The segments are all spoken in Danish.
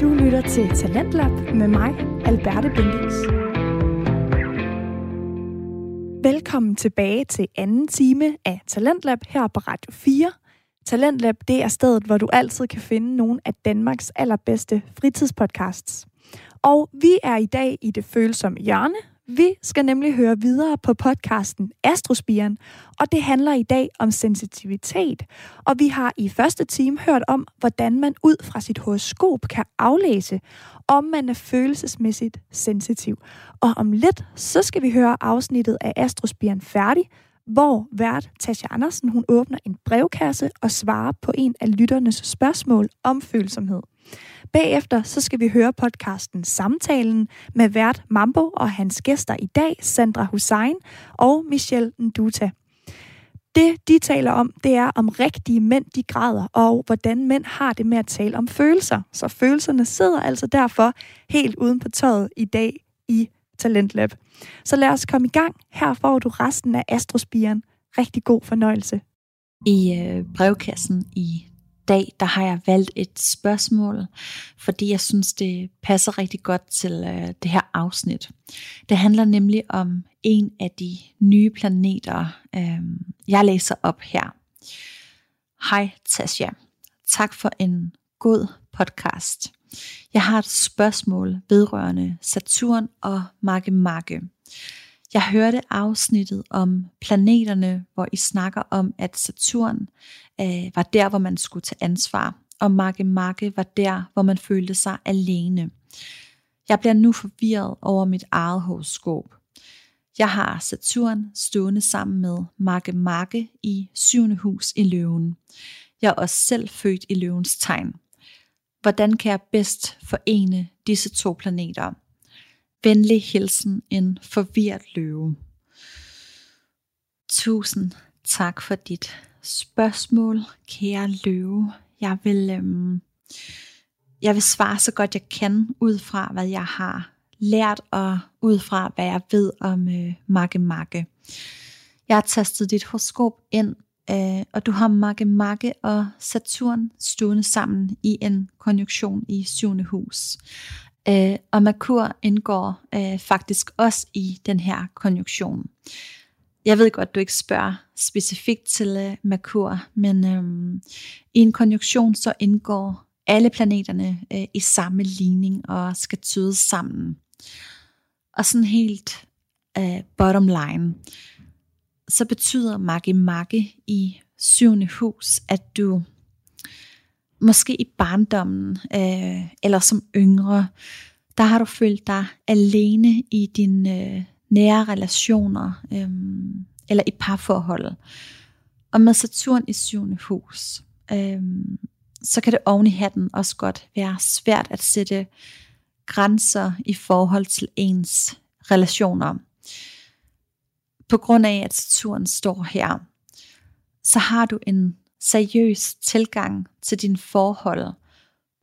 Du lytter til Talentlab med mig, Alberte Bendix. Velkommen tilbage til anden time af Talentlab her på Radio 4. Talentlab, det er stedet, hvor du altid kan finde nogle af Danmarks allerbedste fritidspodcasts. Og vi er i dag i det følsomme hjørne, vi skal nemlig høre videre på podcasten Astrospiren, og det handler i dag om sensitivitet. Og vi har i første time hørt om, hvordan man ud fra sit horoskop kan aflæse, om man er følelsesmæssigt sensitiv. Og om lidt, så skal vi høre afsnittet af Astrospiren færdig, hvor vært Tasha Andersen hun åbner en brevkasse og svarer på en af lytternes spørgsmål om følsomhed. Bagefter så skal vi høre podcasten Samtalen med vært Mambo og hans gæster i dag, Sandra Hussein og Michelle Nduta. Det, de taler om, det er om rigtige mænd, de græder, og hvordan mænd har det med at tale om følelser. Så følelserne sidder altså derfor helt uden på tøjet i dag i Talentlab. Så lad os komme i gang. Her får du resten af Astrospiren. Rigtig god fornøjelse. I øh, brevkassen i dag, der har jeg valgt et spørgsmål, fordi jeg synes, det passer rigtig godt til øh, det her afsnit. Det handler nemlig om en af de nye planeter, øh, jeg læser op her. Hej Tasha, tak for en god podcast. Jeg har et spørgsmål vedrørende Saturn og Marke Marke. Jeg hørte afsnittet om planeterne, hvor I snakker om, at Saturn øh, var der, hvor man skulle tage ansvar, og Marke Marke var der, hvor man følte sig alene. Jeg bliver nu forvirret over mit eget horoskop. Jeg har Saturn stående sammen med Marke Marke i syvende hus i løven. Jeg er også selv født i løvens tegn. Hvordan kan jeg bedst forene disse to planeter? Venlig hilsen en forvirret løve. Tusind tak for dit spørgsmål, kære løve. Jeg vil, øhm, jeg vil svare så godt jeg kan, ud fra hvad jeg har lært, og ud fra hvad jeg ved om øh, Makke Makke. Jeg har tastet dit horoskop ind, øh, og du har Makke Makke og Saturn stående sammen i en konjunktion i syvende hus. Øh, og Merkur indgår øh, faktisk også i den her konjunktion. Jeg ved godt, du ikke spørger specifikt til øh, Merkur, men øh, i en konjunktion så indgår alle planeterne øh, i samme ligning og skal tydes sammen. Og sådan helt øh, bottom line, så betyder Maggi Maggi i syvende hus, at du måske i barndommen øh, eller som yngre, der har du følt dig alene i dine øh, nære relationer øh, eller i parforhold. Og med Saturn i syvende hus, øh, så kan det oven i hatten også godt være svært at sætte grænser i forhold til ens relationer. På grund af, at Saturn står her, så har du en seriøs tilgang til dine forhold,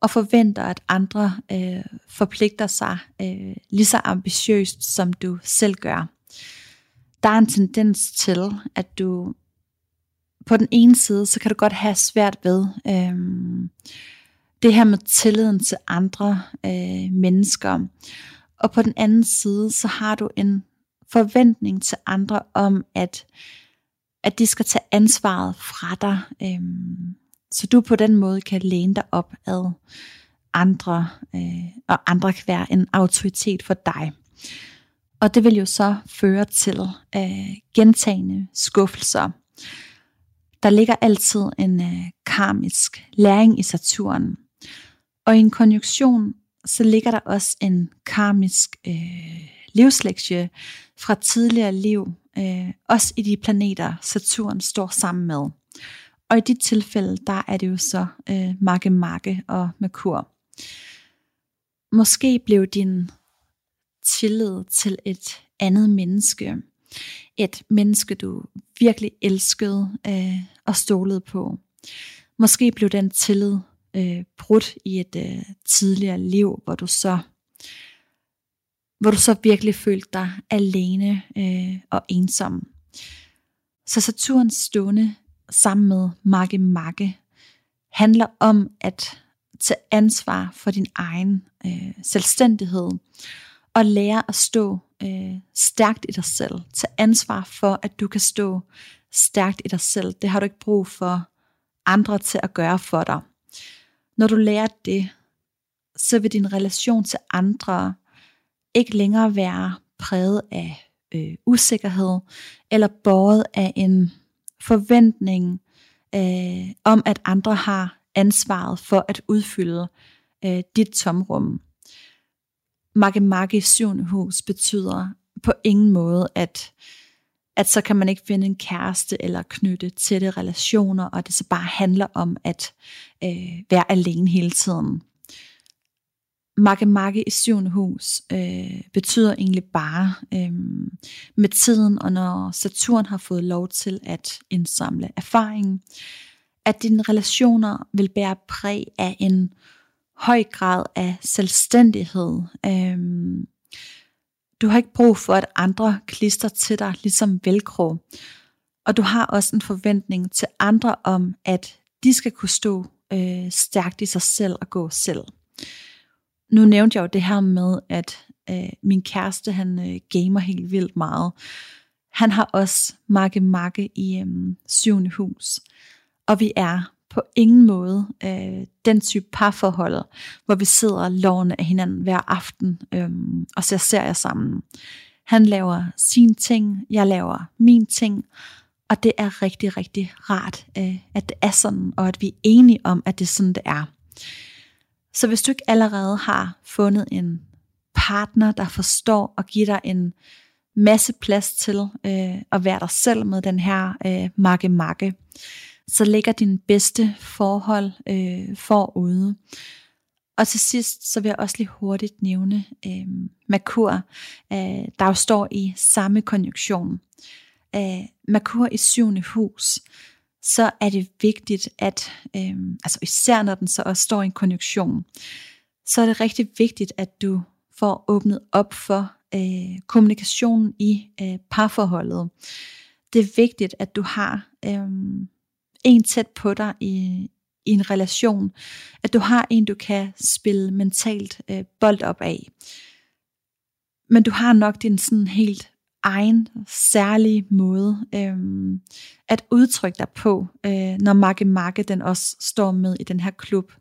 og forventer, at andre øh, forpligter sig øh, lige så ambitiøst, som du selv gør. Der er en tendens til, at du på den ene side, så kan du godt have svært ved øh, det her med tilliden til andre øh, mennesker. Og på den anden side, så har du en forventning til andre om, at at de skal tage ansvaret fra dig, øhm, så du på den måde kan læne dig op ad andre, øh, og andre kan være en autoritet for dig. Og det vil jo så føre til øh, gentagende skuffelser. Der ligger altid en øh, karmisk læring i Saturn. Og i en konjunktion, så ligger der også en karmisk øh, livslektie fra tidligere liv, øh, også i de planeter, Saturn står sammen med. Og i dit tilfælde, der er det jo så øh, Makke Makke og Merkur. Måske blev din tillid til et andet menneske, et menneske du virkelig elskede øh, og stolede på. Måske blev den tillid øh, brudt i et øh, tidligere liv, hvor du så hvor du så virkelig følte dig alene øh, og ensom. Så Saturns stående sammen med Makke Magge handler om, at tage ansvar for din egen øh, selvstændighed, og lære at stå øh, stærkt i dig selv. Tag ansvar for, at du kan stå stærkt i dig selv. Det har du ikke brug for andre til at gøre for dig. Når du lærer det, så vil din relation til andre ikke længere være præget af øh, usikkerhed, eller båret af en forventning øh, om, at andre har ansvaret for at udfylde øh, dit tomrum. Makke i syvende hus betyder på ingen måde, at, at så kan man ikke finde en kæreste eller knytte tætte relationer, og det så bare handler om at øh, være alene hele tiden. Makke Makke i syvende hus øh, betyder egentlig bare øh, med tiden, og når Saturn har fået lov til at indsamle erfaringen, at dine relationer vil bære præg af en høj grad af selvstændighed. Øh, du har ikke brug for, at andre klister til dig, ligesom velcro. Og du har også en forventning til andre om, at de skal kunne stå øh, stærkt i sig selv og gå selv nu nævnte jeg jo det her med, at øh, min kæreste, han øh, gamer helt vildt meget. Han har også makke makke i øh, syvende hus. Og vi er på ingen måde øh, den type parforhold, hvor vi sidder lovende af hinanden hver aften øh, og ser serier sammen. Han laver sin ting, jeg laver min ting, og det er rigtig, rigtig rart, øh, at det er sådan, og at vi er enige om, at det er sådan, det er. Så hvis du ikke allerede har fundet en partner, der forstår og giver dig en masse plads til øh, at være dig selv med den her øh, makke-makke, så ligger din bedste forhold øh, forude. Og til sidst, så vil jeg også lige hurtigt nævne øh, Merkur, øh, der jo står i samme konjunktion. Øh, Merkur i syvende hus, så er det vigtigt, at, øh, altså især når den så også står i en konjunktion, så er det rigtig vigtigt, at du får åbnet op for øh, kommunikationen i øh, parforholdet. Det er vigtigt, at du har øh, en tæt på dig i, i en relation, at du har en, du kan spille mentalt øh, bold op af. Men du har nok din sådan helt egen særlige måde øhm, at udtrykke dig på, øh, når Marke Marke den også står med i den her klub,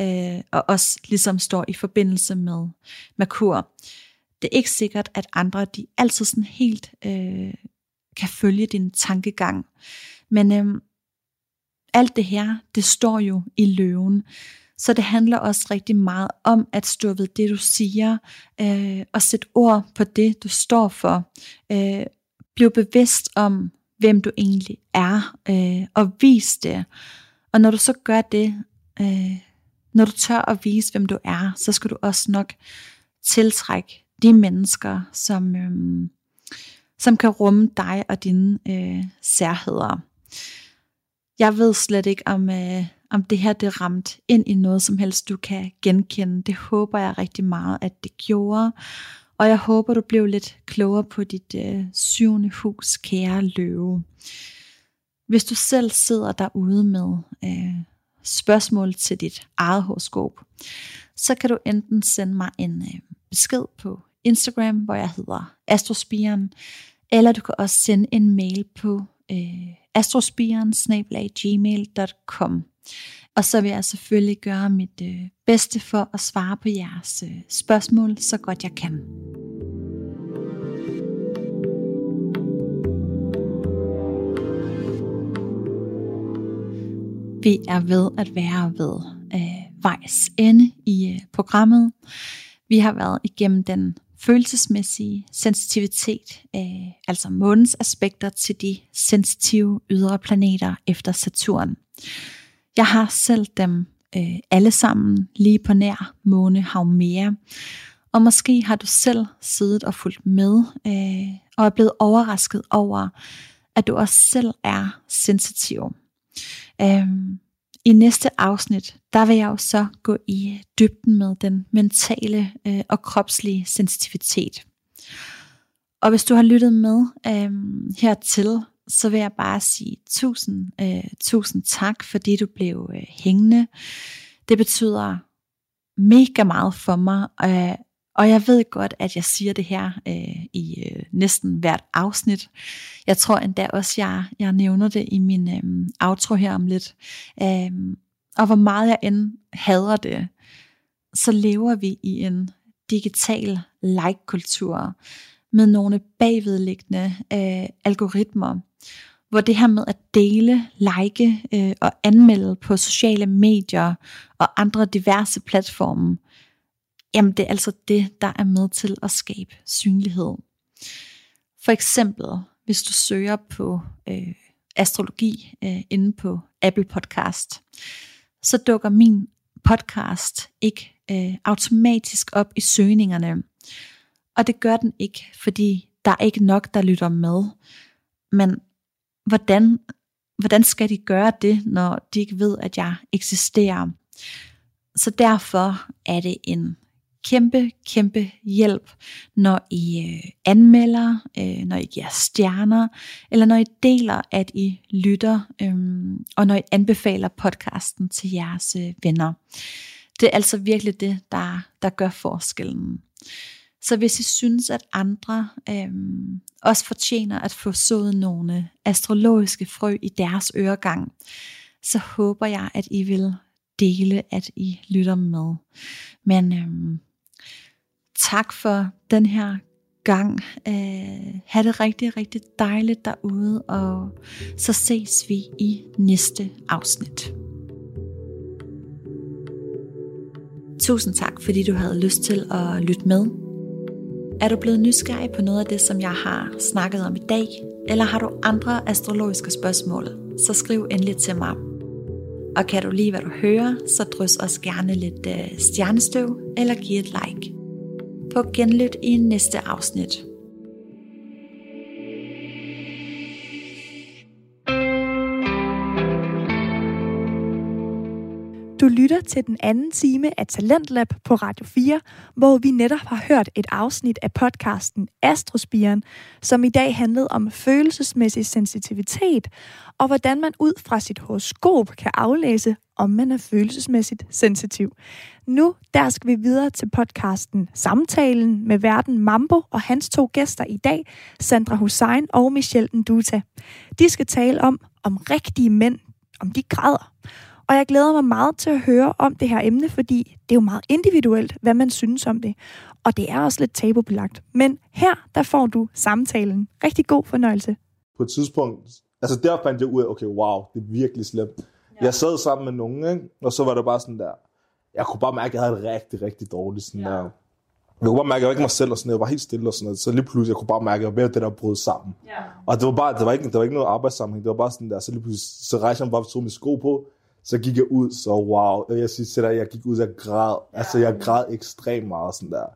øh, og også ligesom står i forbindelse med Merkur. Det er ikke sikkert, at andre de altid sådan helt øh, kan følge din tankegang, men øh, alt det her, det står jo i løven. Så det handler også rigtig meget om at stå ved det, du siger, øh, og sætte ord på det, du står for. Øh, bliv bevidst om, hvem du egentlig er, øh, og vis det. Og når du så gør det, øh, når du tør at vise, hvem du er, så skal du også nok tiltrække de mennesker, som, øh, som kan rumme dig og dine øh, særheder. Jeg ved slet ikke, om, øh, om det her det ramte ind i noget som helst, du kan genkende. Det håber jeg rigtig meget, at det gjorde. Og jeg håber, du blev lidt klogere på dit øh, syvende hus, kære løve. Hvis du selv sidder derude med øh, spørgsmål til dit eget horoskop, så kan du enten sende mig en øh, besked på Instagram, hvor jeg hedder Astrospiren, eller du kan også sende en mail på øh, astrospiren.gmail.com. Og så vil jeg selvfølgelig gøre mit øh, bedste for at svare på jeres øh, spørgsmål så godt jeg kan. Vi er ved at være ved øh, vejs ende i øh, programmet. Vi har været igennem den følelsesmæssige sensitivitet, øh, altså månens aspekter til de sensitive ydre planeter efter Saturn. Jeg har selv dem øh, alle sammen lige på nær måne Haumea, og måske har du selv siddet og fulgt med øh, og er blevet overrasket over, at du også selv er sensitiv. Øh, i næste afsnit, der vil jeg jo så gå i dybden med den mentale øh, og kropslige sensitivitet. Og hvis du har lyttet med øh, hertil, så vil jeg bare sige tusind, øh, tusind tak, fordi du blev øh, hængende. Det betyder mega meget for mig, øh, og jeg ved godt, at jeg siger det her øh, i øh, næsten hvert afsnit. Jeg tror endda også, jeg, jeg nævner det i min øh, outro her om lidt. Øh, og hvor meget jeg end hader det, så lever vi i en digital like-kultur med nogle bagvedliggende øh, algoritmer, hvor det her med at dele, like øh, og anmelde på sociale medier og andre diverse platforme, jamen det er altså det, der er med til at skabe synlighed. For eksempel, hvis du søger på øh, astrologi øh, inde på Apple Podcast, så dukker min podcast ikke øh, automatisk op i søgningerne. Og det gør den ikke, fordi der er ikke nok, der lytter med. Men hvordan, hvordan skal de gøre det, når de ikke ved, at jeg eksisterer? Så derfor er det en kæmpe, kæmpe hjælp, når I øh, anmelder, øh, når I giver stjerner, eller når I deler, at I lytter, øh, og når I anbefaler podcasten til jeres øh, venner. Det er altså virkelig det, der, der gør forskellen. Så hvis I synes, at andre øh, også fortjener at få sået nogle astrologiske frø i deres øregang, så håber jeg, at I vil dele, at I lytter med. Men øh, tak for den her gang. Øh, ha' det rigtig, rigtig dejligt derude, og så ses vi i næste afsnit. Tusind tak, fordi du havde lyst til at lytte med. Er du blevet nysgerrig på noget af det, som jeg har snakket om i dag, eller har du andre astrologiske spørgsmål, så skriv endelig til mig. Og kan du lide, hvad du hører, så drys os gerne lidt øh, stjernestøv eller giv et like. På genlyt i næste afsnit. Du lytter til den anden time af Talentlab på Radio 4, hvor vi netop har hørt et afsnit af podcasten Astrospiren, som i dag handlede om følelsesmæssig sensitivitet, og hvordan man ud fra sit horoskop kan aflæse, om man er følelsesmæssigt sensitiv. Nu der skal vi videre til podcasten Samtalen med verden Mambo og hans to gæster i dag, Sandra Hussein og Michelle Nduta. De skal tale om, om rigtige mænd, om de græder. Og jeg glæder mig meget til at høre om det her emne, fordi det er jo meget individuelt, hvad man synes om det. Og det er også lidt tabubelagt. Men her, der får du samtalen. Rigtig god fornøjelse. På et tidspunkt, altså der fandt jeg ud af, okay, wow, det er virkelig slemt. Ja. Jeg sad sammen med nogen, ikke? og så var det bare sådan der, jeg kunne bare mærke, at jeg havde det rigtig, rigtig dårligt. Sådan ja. der. Jeg kunne bare mærke, at jeg var ikke mig selv og sådan Jeg var helt stille og sådan noget. Så lige pludselig, jeg kunne bare mærke, at jeg var ved det der brød sammen. Ja. Og det var bare, det var ikke, det var ikke noget arbejdssammenhæng. Det var bare sådan der, så lige pludselig, så rejste jeg mig bare, tog mine sko på, så gik jeg ud, så wow, jeg synes til dig, jeg gik ud, jeg græd, ja. altså jeg græd ekstremt meget sådan der.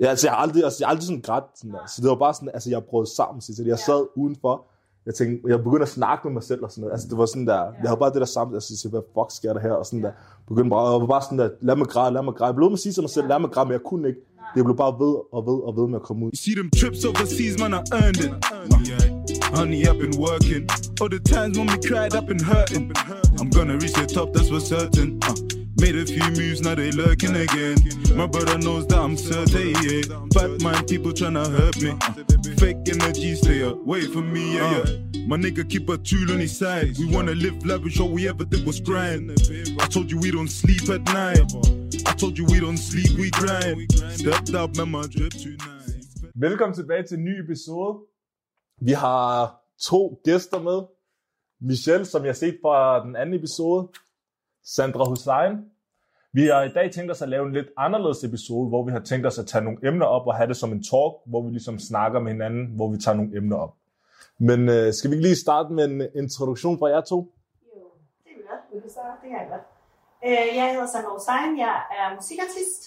Ja, altså jeg har aldrig, altså, jeg har aldrig sådan grædt sådan der. Så det var bare sådan, altså jeg brød sammen, så jeg sad udenfor, jeg tænkte, jeg begyndte at snakke med mig selv og sådan noget. Altså det var sådan der, jeg havde bare det der samme, altså jeg hvad fuck sker der her, og sådan der. Begyndte bare, og var bare sådan der, lad mig græde, lad mig græde. Jeg blev med at sige til mig selv, lad mig græde, men jeg kunne ikke. Det blev bare ved og ved og ved med at komme ud. You see them trips overseas, man, I earned it. Honey, I've been working. All the times when we cried, I've been hurting. I'm gonna reach the top, that's for certain. Uh, made a few moves, now they lurking again. My brother knows that I'm certain, yeah. Bad mind people tryna hurt me. Uh, fake energy, stay away from me, yeah, yeah. My nigga keep a tool on his side. We wanna live lavish, all we ever did was grind. I told you we don't sleep at night. I told you we don't sleep, we grind. Stepped up, man, my drip tonight. Velkommen tilbage til en ny episode. Vi har to gæster med. Michelle, som jeg har set fra den anden episode. Sandra Hussein. Vi har i dag tænkt os at lave en lidt anderledes episode, hvor vi har tænkt os at tage nogle emner op og have det som en talk, hvor vi ligesom snakker med hinanden, hvor vi tager nogle emner op. Men øh, skal vi ikke lige starte med en introduktion fra jer to? Jo, det vil jeg. Vil du starte? Det kan jeg godt. Øh, jeg hedder Sandra Hussein. Jeg er musikartist.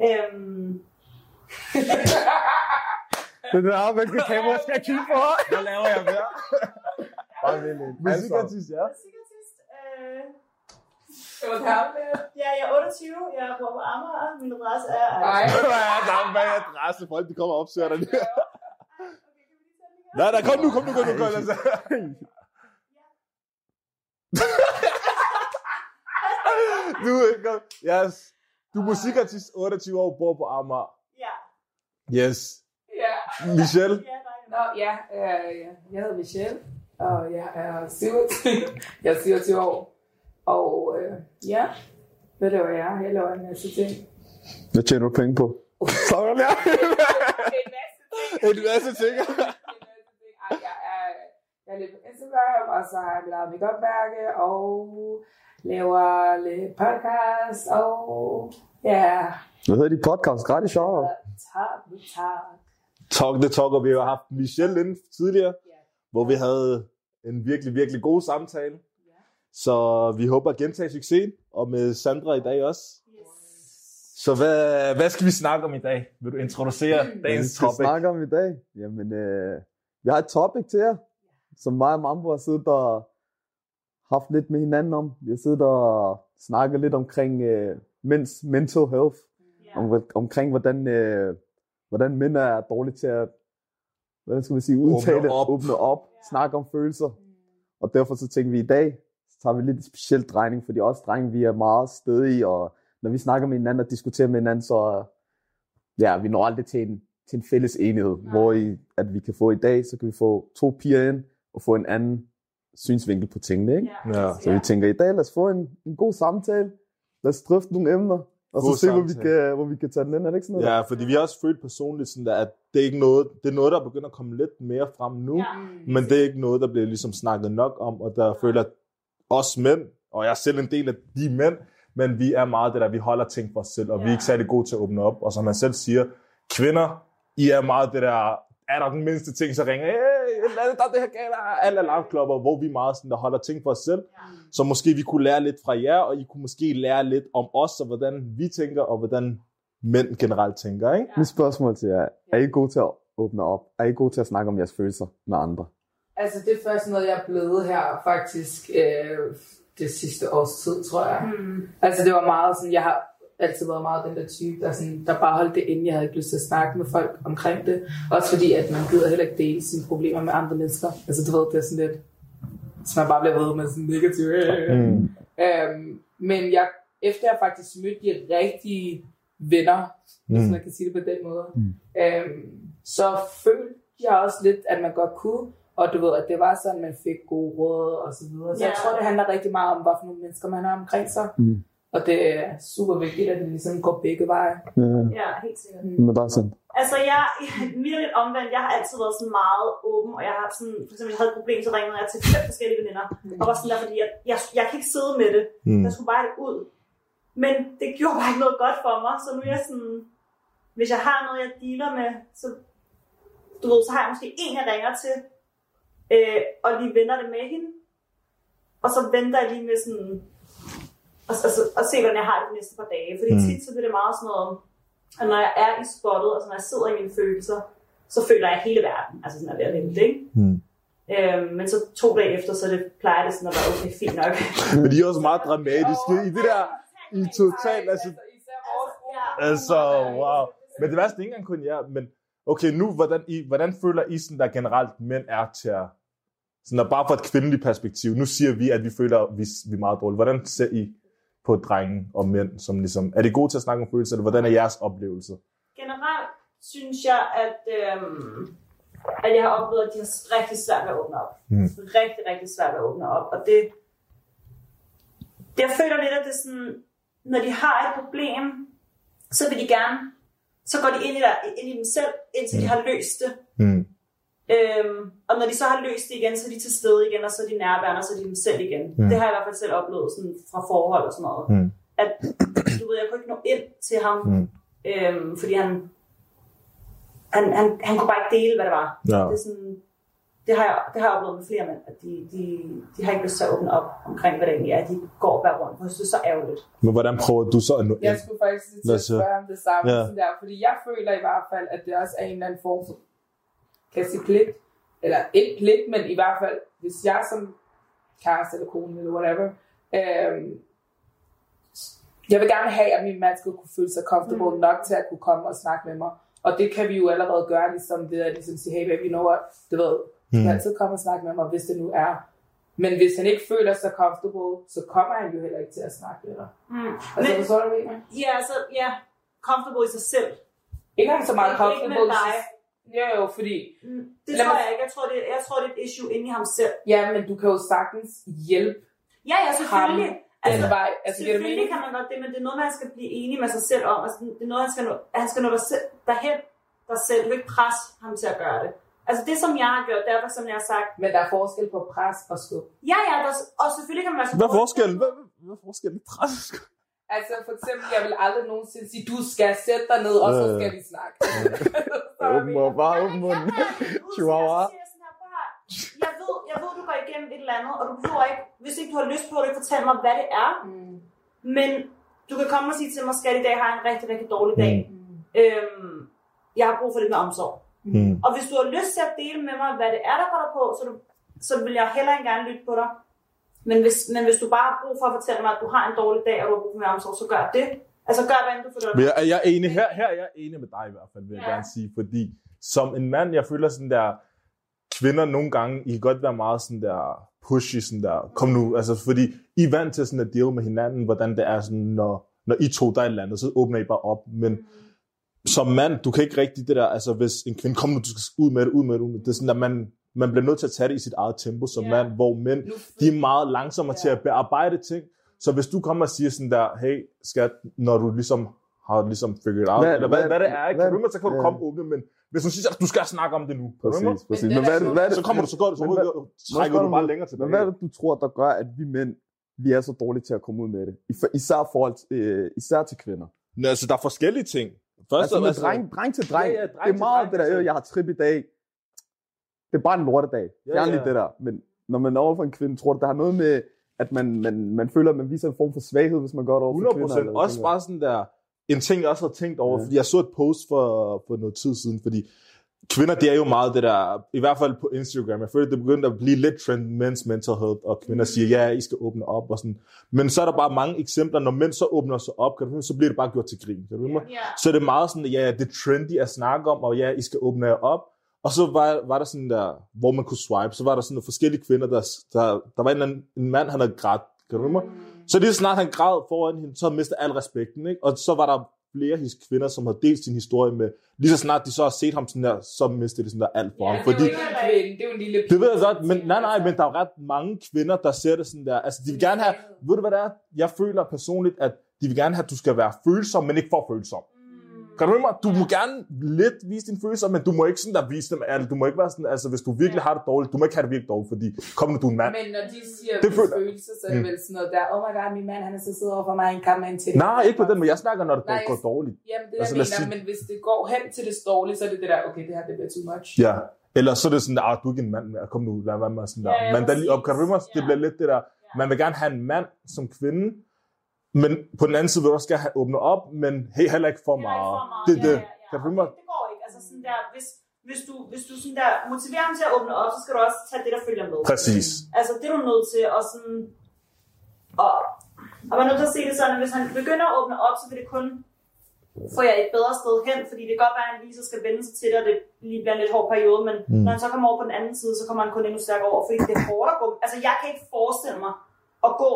Øhm... Det der, hvilket kamera skal jeg kigge på? Hvad laver jeg mere? Bare lidt. Musikartist, ja. Musikartist. Øh... Hvor gammel Ja, jeg er 28. Jeg bor på Amager. Min adresse er... Ej. Ja, der er en adresse. Folk, de kommer og opsøger dig. Nej, nej, kom nu, kom nu, kom nu, kom nu. Altså. du, er yes. du er musikartist, 28 år, bor på Amager. Ja. Yes. Ja. Michelle? Nå, ja, øh, jeg hedder Michelle, og jeg er 27, jeg er 27 år. Og øh, ja, hvad laver jeg? Jeg laver en masse ting. Hvad tjener du penge på? Sådan ja. en masse ting. En masse ting. Ej, jeg er, jeg er lidt på Instagram, og så har jeg mit eget make-up-mærke, og laver lidt podcast, og ja, Hvad hedder de podcast? Gratis show. tak, tak. Talk the Talk, og vi har haft Michelle inde tidligere, Ja. hvor vi havde en virkelig, virkelig god samtale. Ja. Så vi håber at gentage succesen, og med Sandra i dag også. Så hvad, hvad skal vi snakke om i dag? Vil du introducere Hvad vi dagens skal topic? snakke om i dag? Jamen, øh, vi har et topic til jer, som mig og Mambo har siddet og haft lidt med hinanden om. Vi har siddet og snakket lidt omkring øh, mænds mental health, Ja. om, omkring hvordan, øh, hvordan mænd er dårlige til at hvordan skal man sige, udtale, op. åbne op, snakke om følelser. Og derfor så tænker vi i dag, så tager vi lidt en speciel drejning, fordi os drenge, vi er meget stedige, og når vi snakker med hinanden og diskuterer med hinanden, så ja, vi når aldrig til en, til en fælles enighed, Nej. hvor i, at vi kan få i dag, så kan vi få to piger ind, og få en anden synsvinkel på tingene, ikke? Ja. Så vi tænker i dag, lad os få en, en god samtale, lad os drøfte nogle emner, og så se, hvor vi, kan, hvor vi kan tage den ind, er det ikke sådan noget? Ja, fordi vi har også følt personligt, sådan der, at det er, ikke noget, det er noget, der begynder at komme lidt mere frem nu, Ja. men det er ikke noget, der bliver ligesom snakket nok om, og der føler at os mænd, og jeg er selv en del af de mænd, men vi er meget det der, vi holder ting for os selv, og vi er Ja. ikke særlig gode til at åbne op, og som man selv siger, kvinder, I er meget det der, er der den mindste ting, så ringer, hey, der er det her galt, alle alarmklopper, hvor vi meget sådan, der holder ting for os selv, så måske vi kunne lære lidt fra jer, og I kunne måske lære lidt om os, og hvordan vi tænker, og hvordan mænd generelt tænker, ikke? Mit spørgsmål til jer, er I gode til at åbne op? Er I gode til at snakke om jeres følelser med andre? Altså, det er først noget, jeg er blevet her faktisk øh, det sidste års tid, tror jeg. Mm. Altså, det var meget sådan, jeg har altid været meget den der type, der, sådan, der bare holdt det inde. Jeg havde ikke lyst til at snakke med folk omkring det. Også fordi, at man gider heller ikke dele sine problemer med andre mennesker. Altså, du ved, det er sådan lidt, så man bare bliver ved med sådan negativ. Mm. Øhm, men jeg, efter jeg faktisk mødte de rigtige venner, mm. hvis Mm. man kan sige det på den måde, mm. øhm, så følte jeg også lidt, at man godt kunne, og du ved, at det var sådan, man fik gode råd og så videre. Så jeg Ja. tror, det handler rigtig meget om, hvad for nogle mennesker man har omkring sig. Mm. Og det er super vigtigt, at det ligesom går begge veje. Ja, Ja, helt sikkert. men der er sådan. Altså, jeg er lidt omvendt. Jeg har altid været sådan meget åben, og jeg har sådan, for eksempel, jeg havde et problem, så ringede jeg til fem forskellige veninder, og var sådan der, fordi jeg, jeg, jeg kan ikke sidde med det. Mm. Jeg skulle bare det ud. Men det gjorde bare ikke noget godt for mig, så nu er jeg sådan, hvis jeg har noget, jeg dealer med, så, du ved, så har jeg måske en, jeg ringer til, øh, og lige vender det med hende, og så venter jeg lige med sådan, og, og, og, se, hvordan jeg har det de næste par dage. Fordi Mm. tit så bliver det meget sådan noget, at når jeg er i spottet, og så når jeg sidder i mine følelser, så føler jeg hele verden. Altså sådan at være ikke? Mm. Øhm, men så to dage efter, så det, plejer det sådan at være okay, fint nok. Men de er også meget dramatiske i det der, i totalt, altså, Ja. altså, wow. Men det værste er ikke engang kun jer, men okay, nu, hvordan, I, hvordan føler I sådan, der generelt mænd er til at, sådan at bare fra et kvindeligt perspektiv, nu siger vi, at vi føler, at vi, vi er meget dårlige. Hvordan ser I på drenge og mænd, som ligesom, er de gode til at snakke om følelser, eller hvordan er jeres oplevelse? Generelt synes jeg, at, øhm, at jeg har oplevet, at de har rigtig svært ved at åbne op. Mm. Rigtig, rigtig svært ved at åbne op. Og det, det jeg føler lidt, at det er sådan, når de har et problem, så vil de gerne, så går de ind i, der, ind i dem selv, indtil mm. de har løst det. Mm. Øhm, og når de så har løst det igen, så er de til stede igen, og så er de nærværende, og så er de dem selv igen. Mm. Det har jeg i hvert fald selv oplevet sådan, fra forhold og sådan noget. Mm. At, du ved, jeg kunne ikke nå ind til ham, Mm. øhm, fordi han, han, han, han kunne bare ikke dele, hvad det var. Ja. Det, er sådan, det, har jeg, det har jeg oplevet med flere mænd, at de, de, de har ikke lyst til at åbne op omkring, hvad det egentlig er, de går og bærer rundt. Jeg synes, det er så ærgerligt. Men hvordan prøver du så at nå Jeg ind? skulle faktisk til at spørge om det samme. Ja. Sådan der, fordi jeg føler i hvert fald, at det også er en eller anden form for, kan jeg sige pligt, eller ikke pligt, men i hvert fald, hvis jeg som kæreste eller kone eller whatever, øhm, jeg vil gerne have, at min mand skal kunne føle sig comfortable mm. nok til at kunne komme og snakke med mig. Og det kan vi jo allerede gøre, ligesom ved at ligesom sige, hey baby, you know what, du ved, du kan Mm. altid komme og snakke med mig, hvis det nu er Men hvis han ikke føler sig comfortable, så kommer han jo heller ikke til at snakke med dig. Mm. Altså, Men, forstår du, hvad jeg mener? ja, altså, ja, comfortable i sig selv. Ikke engang så meget comfortable. med dig. Jo, jo, fordi... Mm. Det tror mig- jeg ikke. Jeg tror, det, jeg tror, det er et issue inde i ham selv. Ja, men du kan jo sagtens hjælpe Ja, ja, selvfølgelig. den Altså, vej. Altså, det Selvfølgelig kan man godt det, men det er noget, man skal blive enig med sig selv om. Altså, det er noget, han skal nå, han skal nå dig selv, derhen dig selv. Du ikke presse ham til at gøre det. Altså det, som jeg har gjort, derfor som jeg har sagt, Men der er forskel på pres og skub. ja, ja, der, og selvfølgelig kan man Hvad er forskellen? Hvad, hvad er forskellen? Pres? Altså for eksempel, jeg vil aldrig nogensinde sige, du skal sætte dig ned, og så Øh. skal vi snakke. Åben mund, bare åben mund. Chihuahua. Jeg ved, jeg ved, du går igennem et eller andet, og du behøver ikke, hvis ikke du har lyst på det, ikke fortælle mig, hvad det er. Mm. Men du kan komme og sige til mig, skat, i dag har jeg en rigtig, rigtig dårlig dag. Mm. Øhm, jeg har brug for lidt mere omsorg. Mm. Og hvis du har lyst til at dele med mig, hvad det er, der går dig på, så, du, så vil jeg heller ikke gerne lytte på dig. Men hvis, men hvis du bare har brug for at fortælle mig, at du har en dårlig dag, og du har brug for mere omsorg, så gør det. Altså gør, hvad end du føler Men dig. jeg, jeg er enig her, her er jeg enig med dig i hvert fald, vil jeg Ja. gerne sige. Fordi som en mand, jeg føler sådan der, kvinder nogle gange, I kan godt være meget sådan der pushy, sådan der, kom nu, altså fordi I er vant til sådan at deal med hinanden, hvordan det er sådan, når, når I to der er et eller andet, så åbner I bare op, men som mand, du kan ikke rigtig det der, altså hvis en kvinde, kom nu, du skal ud med det, ud med det, ud med det, det er sådan, at man, man bliver nødt til at tage det i sit eget tempo som Ja. mand, hvor mænd, de er meget langsommere Ja. til at bearbejde ting. Så hvis du kommer og siger sådan der, hey skat, når du ligesom har ligesom figured out, Hvad- eller hvad, hvad- hvad, det er, ikke? hvad- du, så kan du ja. komme åbne, men hvis du siger, at du skal snakke om det nu, Præcis, præcis. Men Men hvad hvad er det, så kommer du, så går det, så hvad- rykker, trækker hvad du bare længere tilbage. Men hvad er det, du tror, der gør, at vi mænd, vi er så dårlige til at komme ud med det? I- Især, forhold, øh, især til kvinder. Nå, altså, der er forskellige ting. Først, Altså med dreng, dreng til dreng. Ja, ja, dreng det er meget dreng, det der, altså. øh, jeg har trip i dag. Det er bare en lortedag. Ja, Fjern ja. lige det der. Men når man er over for en kvinde, tror du, der har noget med, at man, man, man føler, at man viser en form for svaghed, hvis man det over for 100 kvinder? procent. eller Også sådan bare sådan der, en ting, jeg også har tænkt over, Ja. fordi jeg så et post for, for noget tid siden, fordi kvinder, det er jo meget det der, i hvert fald på Instagram, jeg føler, det begyndte at blive lidt trend, mænds mental health, og kvinder siger, ja, I skal åbne op, og sådan. Men så er der bare mange eksempler, når mænd så åbner sig op, kan du, så bliver det bare gjort til grin, kan du yeah. Ja. Så er det meget sådan, ja, det er trendy at snakke om, og ja, I skal åbne jer op. Og så var, var der sådan der, hvor man kunne swipe, så var der sådan nogle forskellige kvinder, der, der, der var en, anden- en mand, han havde grædt, kan du mig? Så lige så snart han græd foran hende, så mistede al respekten, ikke? Og så var der flere his kvinder, som havde delt sin historie med, lige så snart de så har set ham sådan der, så mistede de sådan der alt for ja, ham. det er Fordi, jo ikke en kvinde, det er jo en lille det ved jeg pige, godt, men nej, nej, siger, men der er ret mange kvinder, der ser det sådan der, altså de vil gerne have, ved du hvad det er? Jeg føler personligt, at de vil gerne have, at du skal være følsom, men ikke for følsom. Kan du mig? Du må gerne lidt vise dine følelser, men du må ikke sådan der vise dem alt. Du må ikke være sådan, altså hvis du virkelig har det dårligt, du må ikke have det virkelig dårligt, fordi kom nu, du er en mand. Men når de siger Det føler- følelser, så er det Mm. vel sådan noget der, oh my god, min mand han er så sidder over for mig, han kan med en til Nej, ikke på den måde. Jeg snakker, når det Nej, går dårligt. Jamen det Altså, jeg mener, sige- men hvis det går hen til det dårlige, så er det det der, okay, det her det bliver too much. Ja. Eller så er det sådan, at du er ikke en mand mere. Kom nu, lad være med sådan der. Ja, men der lige op, kan du? Det bliver lidt det der. Man vil gerne have en mand som kvinde, men på den anden side vil du også gerne have åbnet op, men hey, heller ikke for meget. ikke for meget. Det ja, det. Ja, ja. Kan du mig? det går ikke. Altså sådan der, hvis, hvis du, hvis du sådan der motiverer ham til at åbne op, så skal du også tage det, der følger med. Præcis. Altså, det er du nødt til at sådan... Og, og man er nødt til at se det sådan, at hvis han begynder at åbne op, så vil det kun få jer et bedre sted hen, fordi det kan godt være, at han lige så skal vende sig til det, og det lige bliver en lidt hård periode, men mm. når han så kommer over på den anden side, så kommer han kun endnu stærkere over, fordi det er hårdt at gå. Altså, jeg kan ikke forestille mig at gå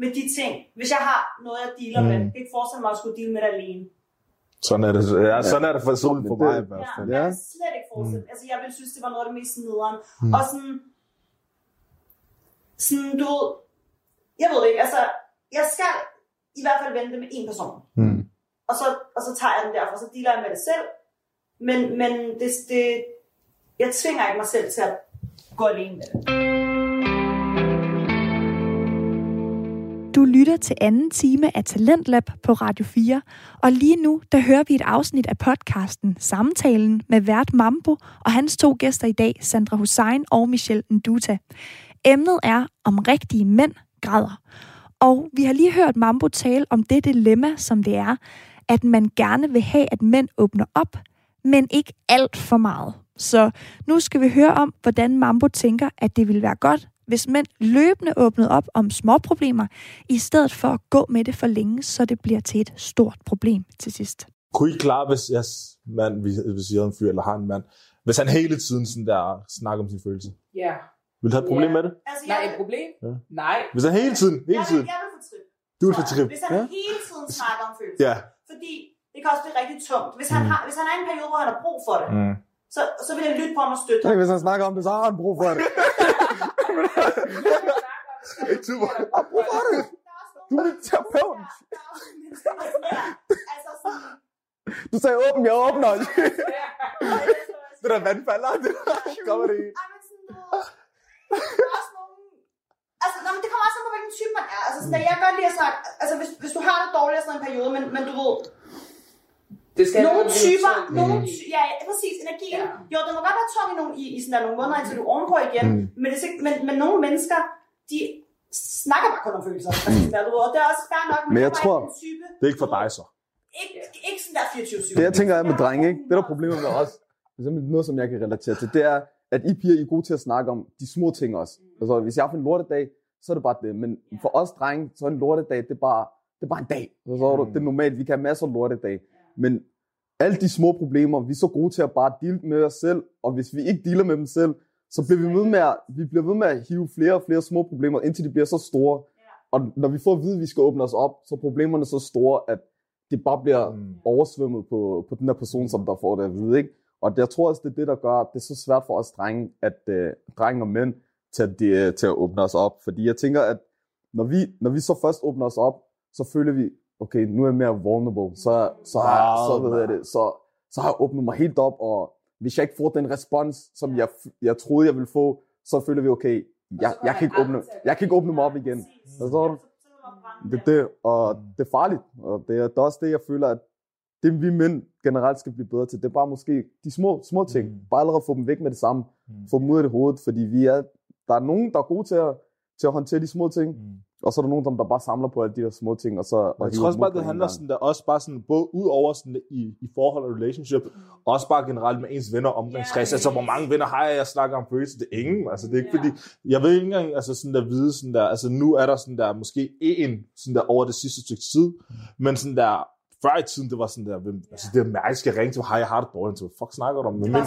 med de ting, hvis jeg har noget, jeg dealer mm. med. Jeg kan ikke forestille mig at skulle deale med det alene. Sådan er det. Ja, sådan er det for solen for mig i hvert Ja, fald. jeg Ja. kan slet ikke forestille. Mm. Altså, jeg ville synes, det var noget af det mest nederen. Mm. Og sådan, sådan, du ved, jeg ved det ikke, altså, jeg skal i hvert fald vente med en person. Mm. Og så, og så tager jeg den derfra, så dealer jeg med det selv. Men, men det, det, jeg tvinger ikke mig selv til at gå alene med det. Lytter til anden time af Talentlab på Radio 4, og lige nu der hører vi et afsnit af podcasten Samtalen med vært Mambo og hans to gæster i dag, Sandra Hussein og Michelle Nduta. Emnet er, om rigtige mænd græder. Og vi har lige hørt Mambo tale om det dilemma, som det er, at man gerne vil have, at mænd åbner op, men ikke alt for meget. Så nu skal vi høre om, hvordan Mambo tænker, at det ville være godt, hvis mænd løbende åbnede op om små problemer, i stedet for at gå med det for længe, så det bliver til et stort problem til sidst. Kunne I klare, hvis jeg mand, hvis jeg havde en fyr, eller har en mand, hvis han hele tiden sådan der snakker om sine følelser? Ja. Vil du have et problem Ja. med det? Altså, Nej, jeg, et problem? Ja. Nej. Hvis han hele tiden, hele jeg, tiden. vil, jeg vil fortryde. Du vil jeg. fortryde. Hvis han Ja. hele tiden snakker om følelser. Ja. Fordi det kan også blive rigtig tungt. Hvis han, har, hvis han er i en periode, hvor han har brug for det, Mm. Så, så vil jeg lytte på ham og støtte ham. hvis han snakker om det, så har han brug for det. Han har brug for det. Du er terapeut. Altså sådan, Du sagde åben, jeg åbner. Det der vandfalder, det der kommer det i. Du nogle... Altså, nå, men det kommer også an på, hvilken type man er. Altså, sådan, jeg godt lide at snakke... Altså, hvis, hvis du har det dårligt sådan en periode, men, men du ved... Det skal Nogle typer... neutralt. Nogle ty- ja, præcis. Energien. Ja. Jo, det må godt være tung i, nogle, i, i sådan der, nogle måneder, indtil du er ovenpå igen. Mm. Men, det, er men, men nogle mennesker, de snakker bare kun om følelser. Altså, sådan der, du ved, og det er også fair nok, men, Men jeg bare tror- den type, Det er ikke for dig så. Ikke, ikke sådan der 24-7. Det jeg tænker er med drenge, ikke? Det der er problemet med os, for eksempel noget, som jeg kan relatere til, det er, at I piger I er gode til at snakke om de små ting også. Altså, hvis jeg har en lortedag, så er det bare det. Men for os drenge, så er en lortedag, det er bare, det er bare en dag. Så, så er du, det er normalt, vi kan have masser af lortedag. Men alle de små problemer, vi er så gode til at bare deal med os selv, og hvis vi ikke dealer med dem selv, så bliver vi ved med at, vi bliver ved med at hive flere og flere små problemer, indtil de bliver så store. Og når vi får at vide, at vi skal åbne os op, så er problemerne så store, at det bare bliver Mm. oversvømmet på, på den der person, som der får det at vide. Ikke? Og jeg tror også, det er det, der gør, at det er så svært for os drenge, at uh, drenge og mænd, til at, de, til at åbne os op. Fordi jeg tænker, at når vi, når vi så først åbner os op, så føler vi, okay, nu er jeg mere vulnerable. Så, så, har, jeg- så, ved jeg det, så, så har jeg åbnet mig helt op, og hvis jeg ikke får den respons, som jeg, jeg troede, jeg ville få, så føler vi, okay, jeg, jeg, kan ikke åbne, jeg kan ikke åbne mig op igen. Du? Det er det, og det er farligt. Og det er, det er også det, jeg føler, at det vi mænd generelt skal blive bedre til, det er bare måske de små, små ting. Mm. Bare allerede få dem væk med det samme. Mm. Få dem ud af det hoved, fordi vi er, der er nogen, der er gode til at, til at håndtere de små ting, Mm. Og så er der nogen, der bare samler på alle de der små ting, og så... Og jeg tror også bare, det handler sådan der, også bare sådan, både ud over sådan i, i forhold og relationship, og også bare generelt med ens venner omgangskreds. Ja. Altså, hvor mange venner har jeg, jeg snakker om følelser? Det er ingen. Altså, det er ikke Ja. fordi, jeg ved ikke engang, altså sådan der vide sådan der, altså nu er der sådan der, måske en sådan der over det sidste stykke tid, men sådan der, før i tiden, det var sådan der, hvem, altså det er mig, skal ringe til, hej, jeg har det dårligt, så fuck snakker du om? Det var mener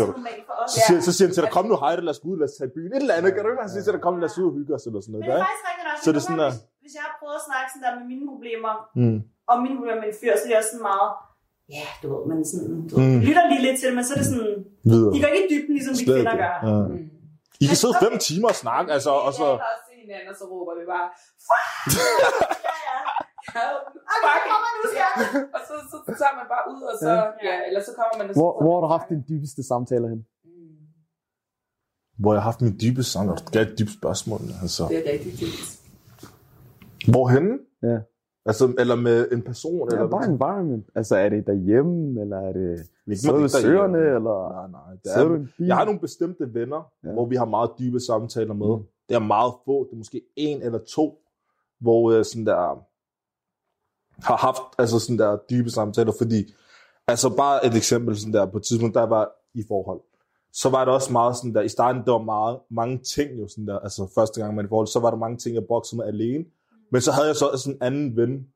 så siger, så siger han til dig, kom nu, hej, lad os gå ud, lad os tage i byen, et eller andet, kan du ikke bare sige til dig, kom, lad os ud og hygge os, eller sådan Men noget, det der, er faktisk rigtigt. Så det er sådan der- Hvis, jeg har prøvet at snakke sådan der med mine problemer, Mm. og mine problemer med en fyr, så er det også sådan meget, ja, du ved, man sådan, du ved, Mm. lytter lige lidt til det, men så er det sådan, Videre. de går ikke i dybden, ligesom vi kvinder gør. Ja. Mm. I kan sidde Men fem timer og snakke, altså, og så... Hinanden, og så råber vi bare, Ja, fuck. så kommer nu, skal og så, så tager man bare ud, og så, Ja. ja, eller så kommer man... og så- Hvor, hvor har du haft dine dybeste samtaler hen? Mm, Hvor jeg har haft min dybe sang, og det gav et dybt spørgsmål. Altså. Det er rigtig fint. Hvorhenne? Ja. Altså, eller med en person? Ja, eller bare environment. Altså, er det derhjemme, eller er det Ikke sidde ved søerne, eller Nej, nej. Det sidder er, en bil? jeg har nogle bestemte venner, Ja. hvor vi har meget dybe samtaler med. Mm. Det er meget få. Det er måske en eller to, hvor jeg sådan der har haft altså sådan der dybe samtaler, fordi altså bare et eksempel sådan der på et tidspunkt, der var i forhold, så var det også meget sådan der, i starten, der var meget, mange ting jo sådan der, altså første gang man er i forhold, så var der mange ting, jeg boxede med alene, men så havde jeg så sådan en anden ven,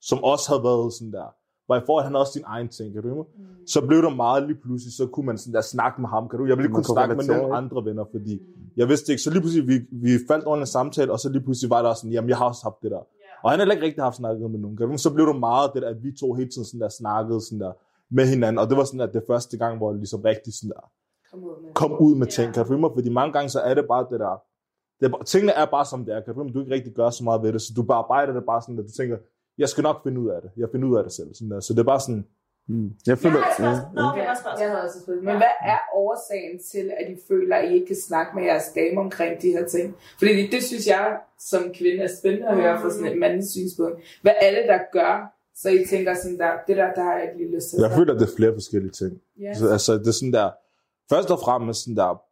som også havde været sådan der, hvor i forhold, han havde også sin egen ting, kan du mig? Så blev der meget lige pludselig, så kunne man sådan der snakke med ham, kan du? Jeg ville ikke kunne kunne snakke med nogle andre venner, fordi jeg vidste ikke, så lige pludselig, vi, vi faldt over en samtale, og så lige pludselig var der også sådan, jamen jeg har også haft det der. Og han har ikke rigtig haft snakket med nogen. kan så blev det meget det der, at vi to hele tiden sådan der snakkede sådan der med hinanden. Og det var sådan der, det første gang, hvor jeg ligesom rigtig sådan der Kom ud med kom ud med ting. Kan du følge mig? Fordi mange gange så er det bare det der, det er, tingene er bare som det er. Kan du? Du ikke rigtig gør så meget ved det. Så du bare arbejder det bare sådan, at du tænker, jeg skal nok finde ud af det. Jeg finder ud af det selv. Sådan der. Så det er bare sådan, Mm. Jeg Jeg føler... har et Ja, spørgsmål. Nå, jeg har spørgsmål. Jeg havde også et spørgsmål. Men hvad er årsagen til, at I føler, at I ikke kan snakke med jeres dame omkring de her ting? Fordi det, det synes jeg som kvinde er spændende at høre fra sådan et mandligt synspunkt. Hvad er det, der gør, så I tænker sådan der, det der, der har jeg ikke lige lyst til. jeg føler, at det er flere forskellige ting. Ja. Så, altså, det er sådan der, først og fremmest sådan der,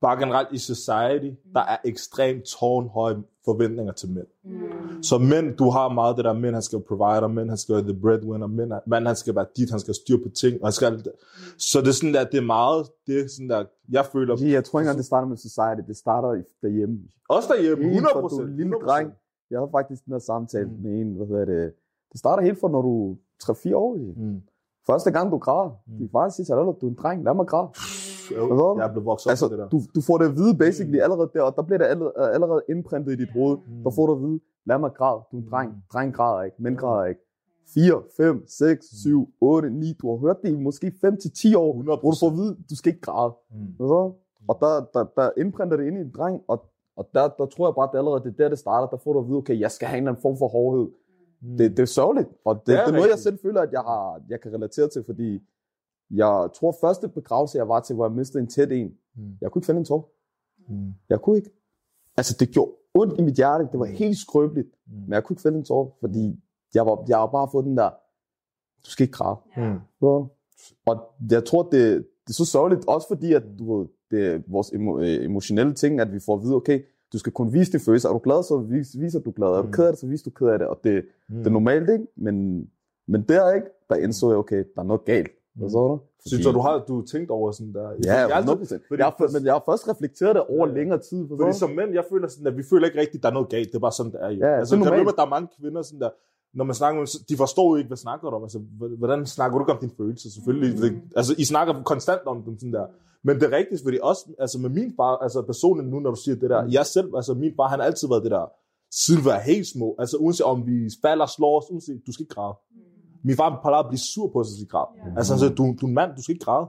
bare generelt i society, der er ekstremt tårnhøje forventninger til mænd. Mm. Så mænd, du har meget det der, mænd han skal være provider, mænd han skal være the breadwinner, mænd, mand han skal være dit, han skal styre på ting, og han skal det. Så det er sådan der, det er meget, det er sådan der, jeg føler, Fordi Jeg tror ikke engang, det starter med society. Det starter i- derhjemme. også derhjemme, Helt 100 fra du er procent. en lille dreng. Jeg havde faktisk den her samtale Mm. med en, hvad hedder det, det starter helt fra, når du er 3-4 år. Mm. Første gang, du græder. Mm. Din far siger dig, du er en dreng, lad mig græde. Hvad? Jeg blevet vokset op Altså, det der. du, du får det at vide basically allerede der, og der bliver det allerede, allerede indprintet i dit hoved. Der får du at vide, lad mig græde, du er en dreng. Dreng græder ikke, mænd græder ikke. 4, 5, 6, 7, 8, 9, du har hørt det i måske 5 til 10 år, 100%. hvor du får at vide, du skal ikke græde. Mm. Så? Og der, der, der indprinter det ind i en dreng, og, og der, der tror jeg bare, at det allerede det er der, det starter. Der får du at vide, okay, jeg skal have en eller anden form for hårdhed. Mm. Det, det er sørgeligt, og det, Det det er noget, jeg selv føler, at jeg, har, jeg kan relatere til, fordi jeg tror, første begravelse, jeg var til, hvor jeg mistede en tæt en, Mm. jeg kunne ikke finde en tår. Mm. Jeg kunne ikke. Altså, det gjorde ondt i mit hjerte. Det var helt skrøbeligt. Mm. Men jeg kunne ikke finde en tår, fordi jeg var, jeg har bare fået den der, du skal ikke græde. Mm. Så. Og jeg tror, det, det er så sørgeligt, også fordi, at du ved, det er vores emo, øh, emotionelle ting, at vi får at vide, okay, du skal kun vise dine følelser. Er du glad, så vis, viser du glad. Er du Mm. ked af det, så viser du ked af det. Og det, Mm. det er normalt, ikke? Men, men der, ikke? Der indså jeg, okay, der er noget galt. Hvad så du? Synes du, du har du tænkt over sådan der? Ja, jeg, har altid- 100 procent. fordi- Jeg, har- men jeg har først reflekteret det over Ja. længere tid. Fordi forstår som mænd, jeg føler sådan, at vi føler ikke rigtigt, at der er noget galt. Det er bare sådan, det er. Jo. Ja, altså, det er normalt. med, at der er mange kvinder, sådan der, når man snakker med de forstår jo ikke, hvad snakker du om. Altså, hvordan snakker du ikke om dine følelser? Selvfølgelig. Mm. Altså, I snakker konstant om dem sådan der. Men det er rigtigt, fordi også, altså med min far, altså personligt nu, når du siger det der, Mm. jeg selv, altså min far, han har altid været det der, siden vi var helt små. Altså uanset om vi falder, slår os, uanset, du skal ikke græde. Min far plejer at blive sur på sig, hvis vi græder. Altså han siger, du, du er en mand, du skal ikke græde.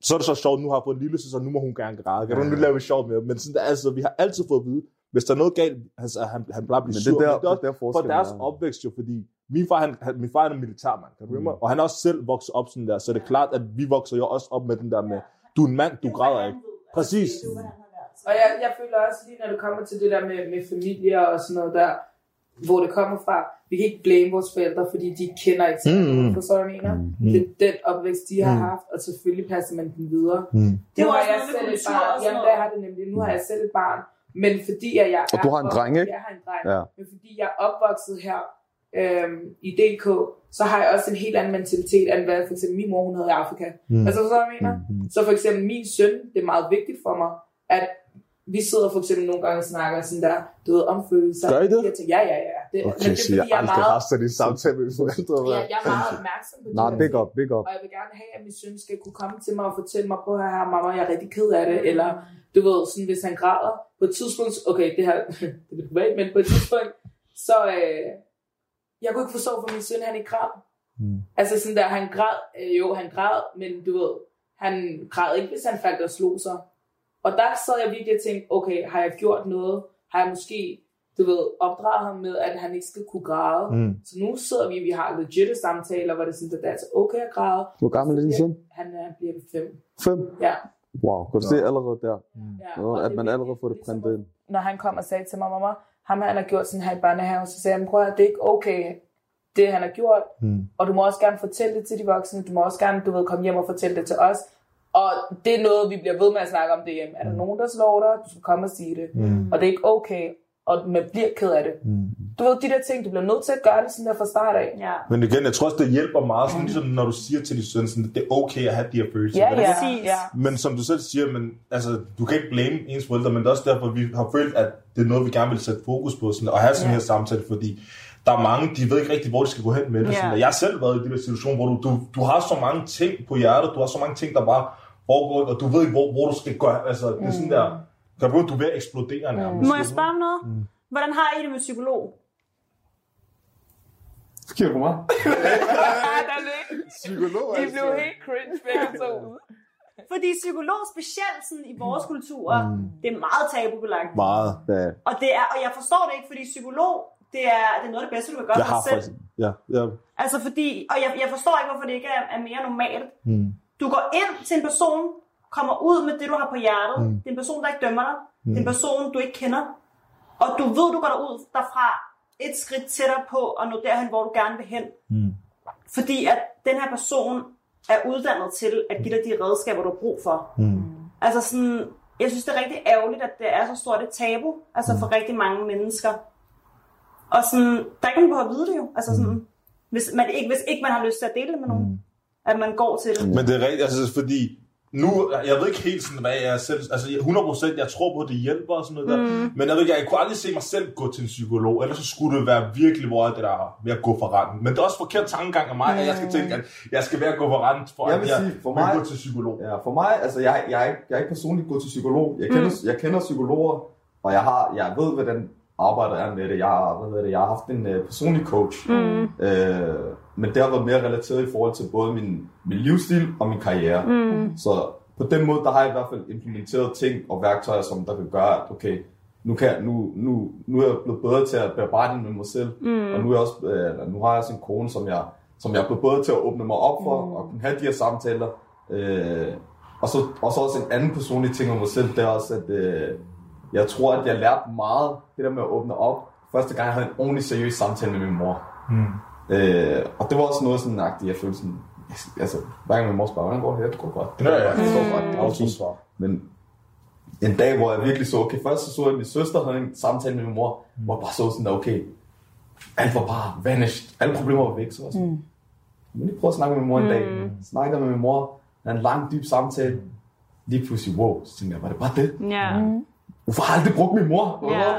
Så er det så sjovt, nu har jeg fået en lille søster, nu må hun gerne græde. Kan du nu lave det sjovt med? Men sådan, altså, vi har altid fået at vide, hvis der er noget galt, altså, han, han plejer at blive Men det sur. er der, Men det er også det er der for deres er. opvækst jo, fordi min far, han, han, min far er en militærmand, kan du mm. Og han er også selv vokset op sådan der, så det er klart, at vi vokser jo også op med den der med, du er en mand, du græder ikke. Præcis. Og jeg, jeg føler også lige, når det kommer til det der med, med familier og sådan noget der, hvor det kommer fra, vi kan ikke blame vores forældre, fordi de kender ikke til Mm. mm. Forstår du, mener? Mm. Det er den opvækst, de har Mm. haft, og selvfølgelig passer man den videre. Mm. Det var jeg selv et barn. Jamen, der har det nemlig. Nu har jeg selv et barn. Men fordi at jeg Og er du har en dreng, ikke? Jeg har en dreng. Ja. Men fordi jeg er opvokset her øhm, i DK, så har jeg også en helt anden mentalitet, end hvad for eksempel min mor, hun havde i Afrika. Mm. Altså, hvad jeg mener? Mm. Så for eksempel min søn, det er meget vigtigt for mig, at vi sidder for eksempel nogle gange og snakker sådan der, du ved, om følelser. Gør I det? Jeg tænker, ja, ja, ja. Det, Okay, så jeg jeg er meget, haft sådan en samtale med forældre. ja, jeg er meget opmærksom på de Nej, her big up, big up. Og jeg vil gerne have, at min søn skal kunne komme til mig og fortælle mig, på her, mamma, jeg er rigtig ked af det. Eller, du ved, sådan, hvis han græder på et tidspunkt, okay, det her, det er privat, men på et tidspunkt, så, øh, jeg kunne ikke forstå, for min søn, han ikke græd. Mm. Altså sådan der, han græd, øh, jo, han græd, men du ved, han græd ikke, hvis han faldt og slog sig. Og der sad jeg virkelig og tænkte, okay, har jeg gjort noget? Har jeg måske, du ved, opdraget ham med, at han ikke skal kunne græde? Mm. Så nu sidder vi, vi har legit samtaler, hvor det er sådan, at det er altså okay at græde. Hvor gammel er din søn? Han er, bliver fem. Fem? Ja. Wow, kan du se allerede der? ja. Ja, og at man er allerede får det ligesom, printet ind. Når han kom og sagde til mig, mamma, ham han har gjort sådan her i børnehaven, så sagde jeg, "Men prøv at det er ikke okay, det han har gjort. Mm. Og du må også gerne fortælle det til de voksne. Du må også gerne, du ved, komme hjem og fortælle det til os. Og det er noget, vi bliver ved med at snakke om det hjemme. Er der nogen, der slår dig? Du skal komme og sige det. Mm. Og det er ikke okay, og man bliver ked af det. Mm. Du ved, de der ting, du bliver nødt til at gøre det sådan der fra start af. Ja. Men igen, jeg tror også, det hjælper meget, sådan, ligesom når du siger til din søn, sådan, at det er okay at have de her følelser. Ja, ja. Men som du selv siger, men, altså, du kan ikke blame ens forældre, men det er også derfor, vi har følt, at det er noget, vi gerne vil sætte fokus på, sådan, og have sådan en Ja. her samtale, fordi der er mange, de ved ikke rigtig, hvor de skal gå hen med det. Ja. Sådan, jeg har selv været i den der situation, hvor du, du, du har så mange ting på hjertet, du har så mange ting, der bare foregår, og du ved ikke, hvor, hvor du skal gå. Altså, det er sådan der, kan du, du er ved at eksplodere nærmest. Må jeg spørge om noget? Hvordan har I det med psykolog? Kigger du på mig? Psykolog, De blev helt cringe begge to. Fordi psykolog specielt sådan, i vores kultur, det er meget tabubelagt. Meget. Ja. Og, det er, og jeg forstår det ikke, fordi psykolog, det er, det er noget af det bedste, du kan gøre Jeg for dig selv. faktisk... Ja, ja. Altså fordi, og jeg, jeg forstår ikke, hvorfor det ikke er, er mere normalt. Mm. Du går ind til en person, kommer ud med det, du har på hjertet. Mm. Det er en person, der ikke dømmer dig. Det er en person, du ikke kender. Og du ved, du går derud derfra et skridt tættere på at nå derhen, hvor du gerne vil hen. Mm. Fordi at den her person er uddannet til at give dig de redskaber, du har brug for. Mm. Altså sådan, jeg synes, det er rigtig ærgerligt, at det er så stort et tabu, altså for rigtig mange mennesker. Og sådan, der er ikke nogen, der behøver at vide det jo. Altså sådan, hvis, man ikke, hvis ikke man har lyst til at dele det med nogen, at man går til det. Men det er rigtigt, altså fordi nu, jeg ved ikke helt sådan, hvad jeg er selv, altså 100% jeg tror på, at det hjælper og sådan noget der, Mm. men jeg, ved ikke, jeg kunne aldrig se mig selv gå til en psykolog, ellers så skulle det være virkelig, hvor det der med at gå for retten. Men det er også forkert tankegang af mig, at jeg skal tænke, at jeg skal være at gå for retten, for Jeg at jeg sige, for mig- gå til psykolog. Ja, for mig, altså jeg, jeg, ikke, jeg er ikke personligt gået til psykolog. Jeg kender, mm. jeg kender psykologer, og jeg, har, jeg ved, hvordan arbejdet er med det. Jeg hedder det, jeg har haft en uh, personlig coach, Mm. øh, men det har været mere relateret i forhold til både min, min livsstil og min karriere. Mm. Så på den måde, der har jeg i hvert fald implementeret ting og værktøjer, som der kan gøre, at okay, nu, kan jeg, nu, nu, nu er jeg blevet bedre til at bearbejde det med mig selv, Mm. og nu, er jeg også, øh, nu har jeg også en kone, som jeg, som jeg er blevet bedre til at åbne mig op for, mm. og kunne have de her samtaler. Øh, og, så, og så også en anden personlig ting om mig selv, det er også, at øh, jeg tror, at jeg lærte meget, det der med at åbne op, første gang jeg havde en ordentlig seriøs samtale med min mor. Mm. Øh, og det var også noget sådan agtigt, jeg følte sådan, altså, hver gang min mor spørger, hvordan går det her? Det går godt. Det Ja, går ja. godt. Det går godt. Det går Også fint. svar. Men en dag, hvor jeg virkelig så, okay, først så så jeg, at min søster havde en samtale med min mor, hvor jeg bare så sådan der, okay, alt var bare vanished. Alle problemer var væk. Så var sådan, mm. jeg lige prøve at snakke med min mor en dag. Snakkede med min mor, havde en lang, dyb samtale. Lige pludselig, wow, så tænkte jeg, var det bare det? Ja. Hvorfor har jeg aldrig brugt min mor? Ja.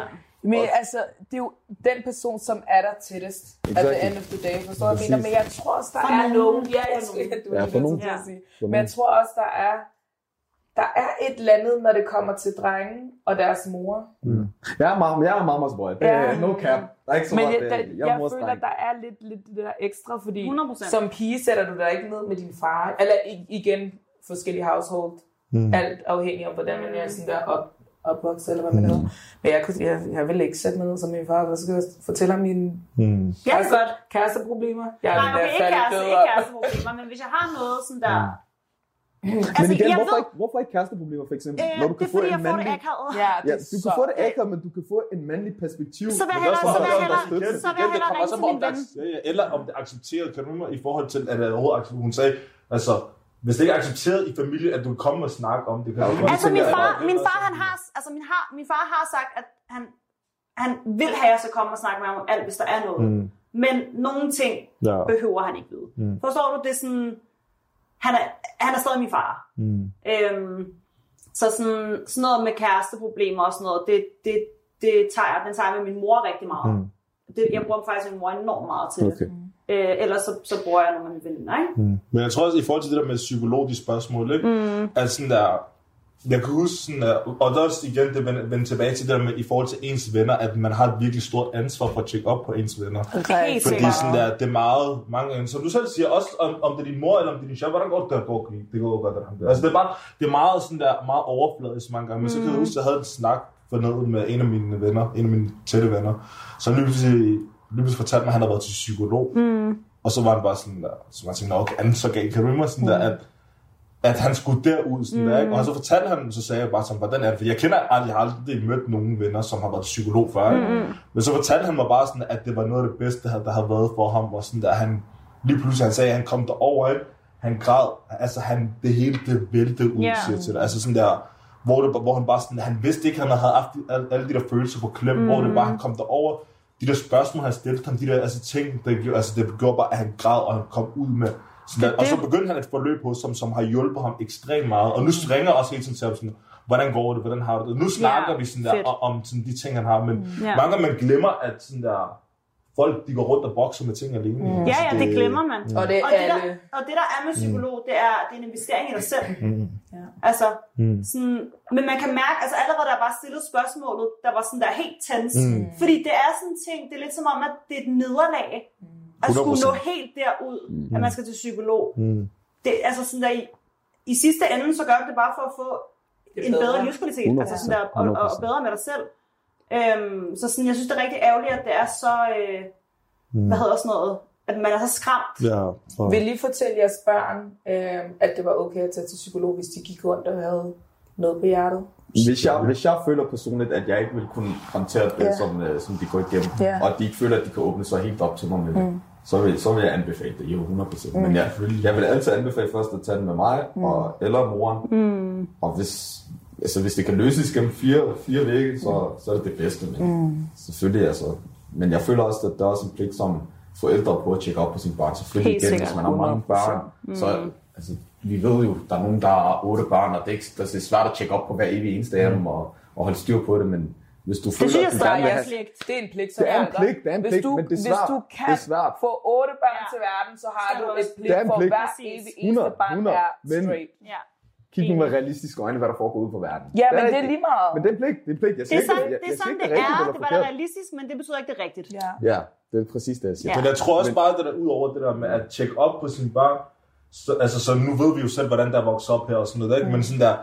Men altså, det er jo den person, som er der tættest at the Exactly. end of the day. Forstår du, jeg mener? Men jeg tror også, der For er nogen. Ja, jeg skulle, du Ja, for nogen. til at Ja. sige. Men jeg tror også, der er, der er et eller andet, når det kommer til drengen og deres mor. Jeg er, mam- jeg er mammas boy. Det er Ja. no cap. Der er ikke så Men meget, jeg, der, jeg, jeg, er føler, at der er lidt, lidt det der ekstra, fordi 100%. som pige sætter du dig ikke ned med din far. Eller i- igen, forskellige household. Mm. Alt afhængig af, hvordan man er sådan der op, opvokset, eller hvad man hedder. Men jeg, kunne, jeg, jeg vil ikke sætte mig ned som min far, og så skal jeg fortælle ham mine Mm. Jeg kan godt. kæresteproblemer. Jeg Nej, okay, ikke kæreste, ikke kæresteproblemer, men hvis jeg har noget sådan der... Men Altså, igen, jeg hvorfor, ved- ikke, hvorfor ikke kæresteproblemer, for eksempel? Øh, Når du det kan er få fordi, en jeg får det akavet. Ja, det Ja, du kan få det akavet, men du kan få en mandlig perspektiv. Så vil jeg det er hellere- så vil jeg meget godt at hellere- støtte. så vil jeg hellere kommer ringe til om, min det ja, ja, Eller om det er accepteret, kan du i forhold til, at det. Hun sagde, altså, hvis det ikke er accepteret i familien, at du kommer og snakke om det, kan du godt Altså, min far, min far, han har, altså, min, har, min far har sagt, at han, han vil have, at jeg skal komme og snakke med ham om alt, hvis der er noget. Mm. Men nogle ting Ja. behøver han ikke vide. Mm. Forstår du? Det er sådan, han er, han er stadig min far. Mm. Øhm, så sådan, sådan noget med kæresteproblemer og sådan noget, det, det, det tager jeg, den tager jeg med min mor rigtig meget. Mm. Det, jeg bruger faktisk min mor enormt meget til Okay. det. Øh, ellers så, så bruger jeg nogle af mine veninder, ikke? Mm. Men jeg tror også, i forhold til det der med psykologiske spørgsmål, ikke? Mm. at sådan der, jeg kan huske sådan der, og der er også igen, det vender vender tilbage til det der med, i forhold til ens venner, at man har et virkelig stort ansvar for at tjekke op på ens venner. Helt Fordi sikkert. sådan der, det er meget, mange gange, som du selv siger, også om, om det er din mor eller om det er din chef, hvordan går det, det går okay, det går godt, det Altså det er bare, det er meget sådan der, meget overfladisk mange gange, men så kan jeg huske, at jeg havde en snak for noget med en af mine venner, en af mine tætte venner, så lige pludselig, lige pludselig fortalte mig, at han havde været til psykolog, Mm. og så var han bare sådan der, så man tænkte, "Nå, okay, han så galt, kan du mig sådan der, at, at han skulle derud, sådan der, ikke? Og så fortalte han, så sagde jeg bare sådan, hvordan er det, for jeg kender aldrig, jeg har aldrig mødt nogen venner, som har været psykolog før, ikke? Men så fortalte han mig bare sådan, at det var noget af det bedste, der havde været for ham, og sådan der, han lige pludselig, han sagde, at han kom derover, ikke? Han græd, altså han, det hele, det væltede ud, yeah. siger til dig. Altså sådan der, hvor, det, hvor han bare sådan, han vidste ikke, han havde haft alle, alle de der følelser på klem, mm. hvor det bare, han kom derover, de der spørgsmål, han stillede ham, de der altså, ting, det, gjorde- altså, det gjorde bare, at han græd, og han kom ud med, sådan der, og så begyndte han et forløb hos ham, som har hjulpet ham ekstremt meget, og nu ringer jeg også hele tiden til ham sådan, hvordan går det, hvordan har du det? Nu snakker Ja, vi sådan der, fedt. om, sådan de ting, han har, men Ja. mange gange man glemmer, at sådan der, folk de går rundt og bokser med ting alene. Ja, Altså, ja, det glemmer man. Og det Og det, der, og det der er med psykolog, det er, det er en investering i dig selv. Mm. Ja. Altså, Mm. sådan, men man kan mærke, altså allerede der er bare stillet spørgsmålet, der var sådan der helt tens. Mm. Fordi det er sådan en ting, det er lidt som om, at det er et nederlag. At skulle 100%. nå helt derud, at man skal til psykolog. Mm. Det, altså sådan der, i, i sidste ende, så gør det bare for at få en bedre bedre. livskvalitet, 100%, altså sådan der, og, og, og bedre med dig selv. Øhm, så sådan, jeg synes, det er rigtig ærgerligt, at det er så, øh, Mm. hvad hedder sådan noget, at man er så skræmt. Ja, og, Vil I fortælle jeres børn, øh, at det var okay at tage til psykolog, hvis de gik rundt og havde noget på hjertet? Hvis jeg, hvis jeg føler personligt, at jeg ikke vil kunne håndtere det, Ja. yeah. som, uh, som de går igennem, Ja. og at de ikke føler, at de kan åbne sig helt op til mig med det, mm. så, vil, så vil jeg anbefale det, jo 100%. Mm. Men jeg, jeg vil altid anbefale først at tage den med mig, mm. og, eller moren. Mm. Og hvis, altså, hvis det kan løses gennem fire, fire vægge, så, så er det det bedste. Men mm. selvfølgelig, altså. Men jeg føler også, at der er også en pligt som forældre på at tjekke op på sine børn. Selvfølgelig Helt igen, hvis man har mange børn, så altså, vi ved jo, der er nogen, der har otte børn, og det er, ikke, det er svært at tjekke op på hver evig eneste af dem, og, og holde styr på det, men hvis du føler, synes jeg at du stadig gerne er pligt. Det er en pligt, som Det er en pligt, det er en hvis pligt, du, men det er Hvis svært. du Det kan er svært. få otte børn Ja. til verden, så har du du et pligt Det en for pligt. hver evig eneste 100, barn 100, er men- straight. Ja. Kig nu med realistiske øjne, hvad der foregår ude på verden. Ja, men det er lige meget. Men det er pligt, det er pligt. Jeg Det siger er ikke, sådan, jeg, det, er, sådan, ikke, det det er rigtigt er. Det var da realistisk, men det betyder ikke, det er rigtigt. Ja. Ja, det er præcis det, jeg siger. Ja. Men jeg tror også bare, det der ud over det der med at tjekke op på sine børn, så, altså, så nu ved vi jo selv, hvordan der er vokset op her og sådan noget, ikke? men sådan der,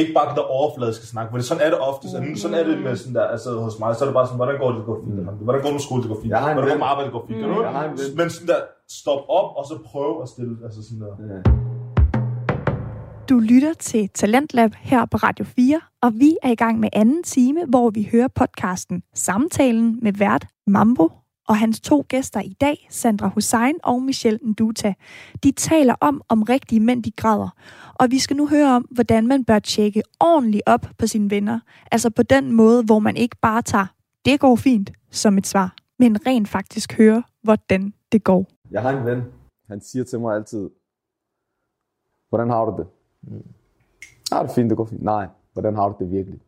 ikke bare det der overfladiske snak, for det, sådan er det ofte, så, sådan er det med sådan der, altså hos mig, så er det bare sådan, hvordan går det, det går fint, mm. hvordan går det med skole, det går fint, hvordan går det med arbejde, det går fint, mm. Men sådan der, stop op, og så prøv at stille, altså sådan der. Ja. Du lytter til Talentlab her på Radio 4, og vi er i gang med anden time, hvor vi hører podcasten Samtalen med vært Mambo og hans to gæster i dag, Sandra Hussein og Michelle Nduta. De taler om, om rigtige mænd de græder, og vi skal nu høre om, hvordan man bør tjekke ordentligt op på sine venner. Altså på den måde, hvor man ikke bare tager, det går fint, som et svar, men rent faktisk høre, hvordan det går. Jeg har en ven, han siger til mig altid, hvordan har du det? Har det fint, det går fint. Nej, hvordan har du det virkelig?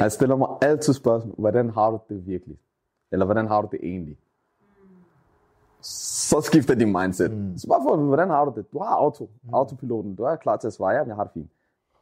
Han stiller mig altid spørgsmål, hvordan har du det virkelig? Eller hvordan har du det egentlig? Så skifter din mindset. Mm. Så bare for hvordan har du det? Du har auto, autopiloten, du er klar til at svare, jamen jeg har det fint.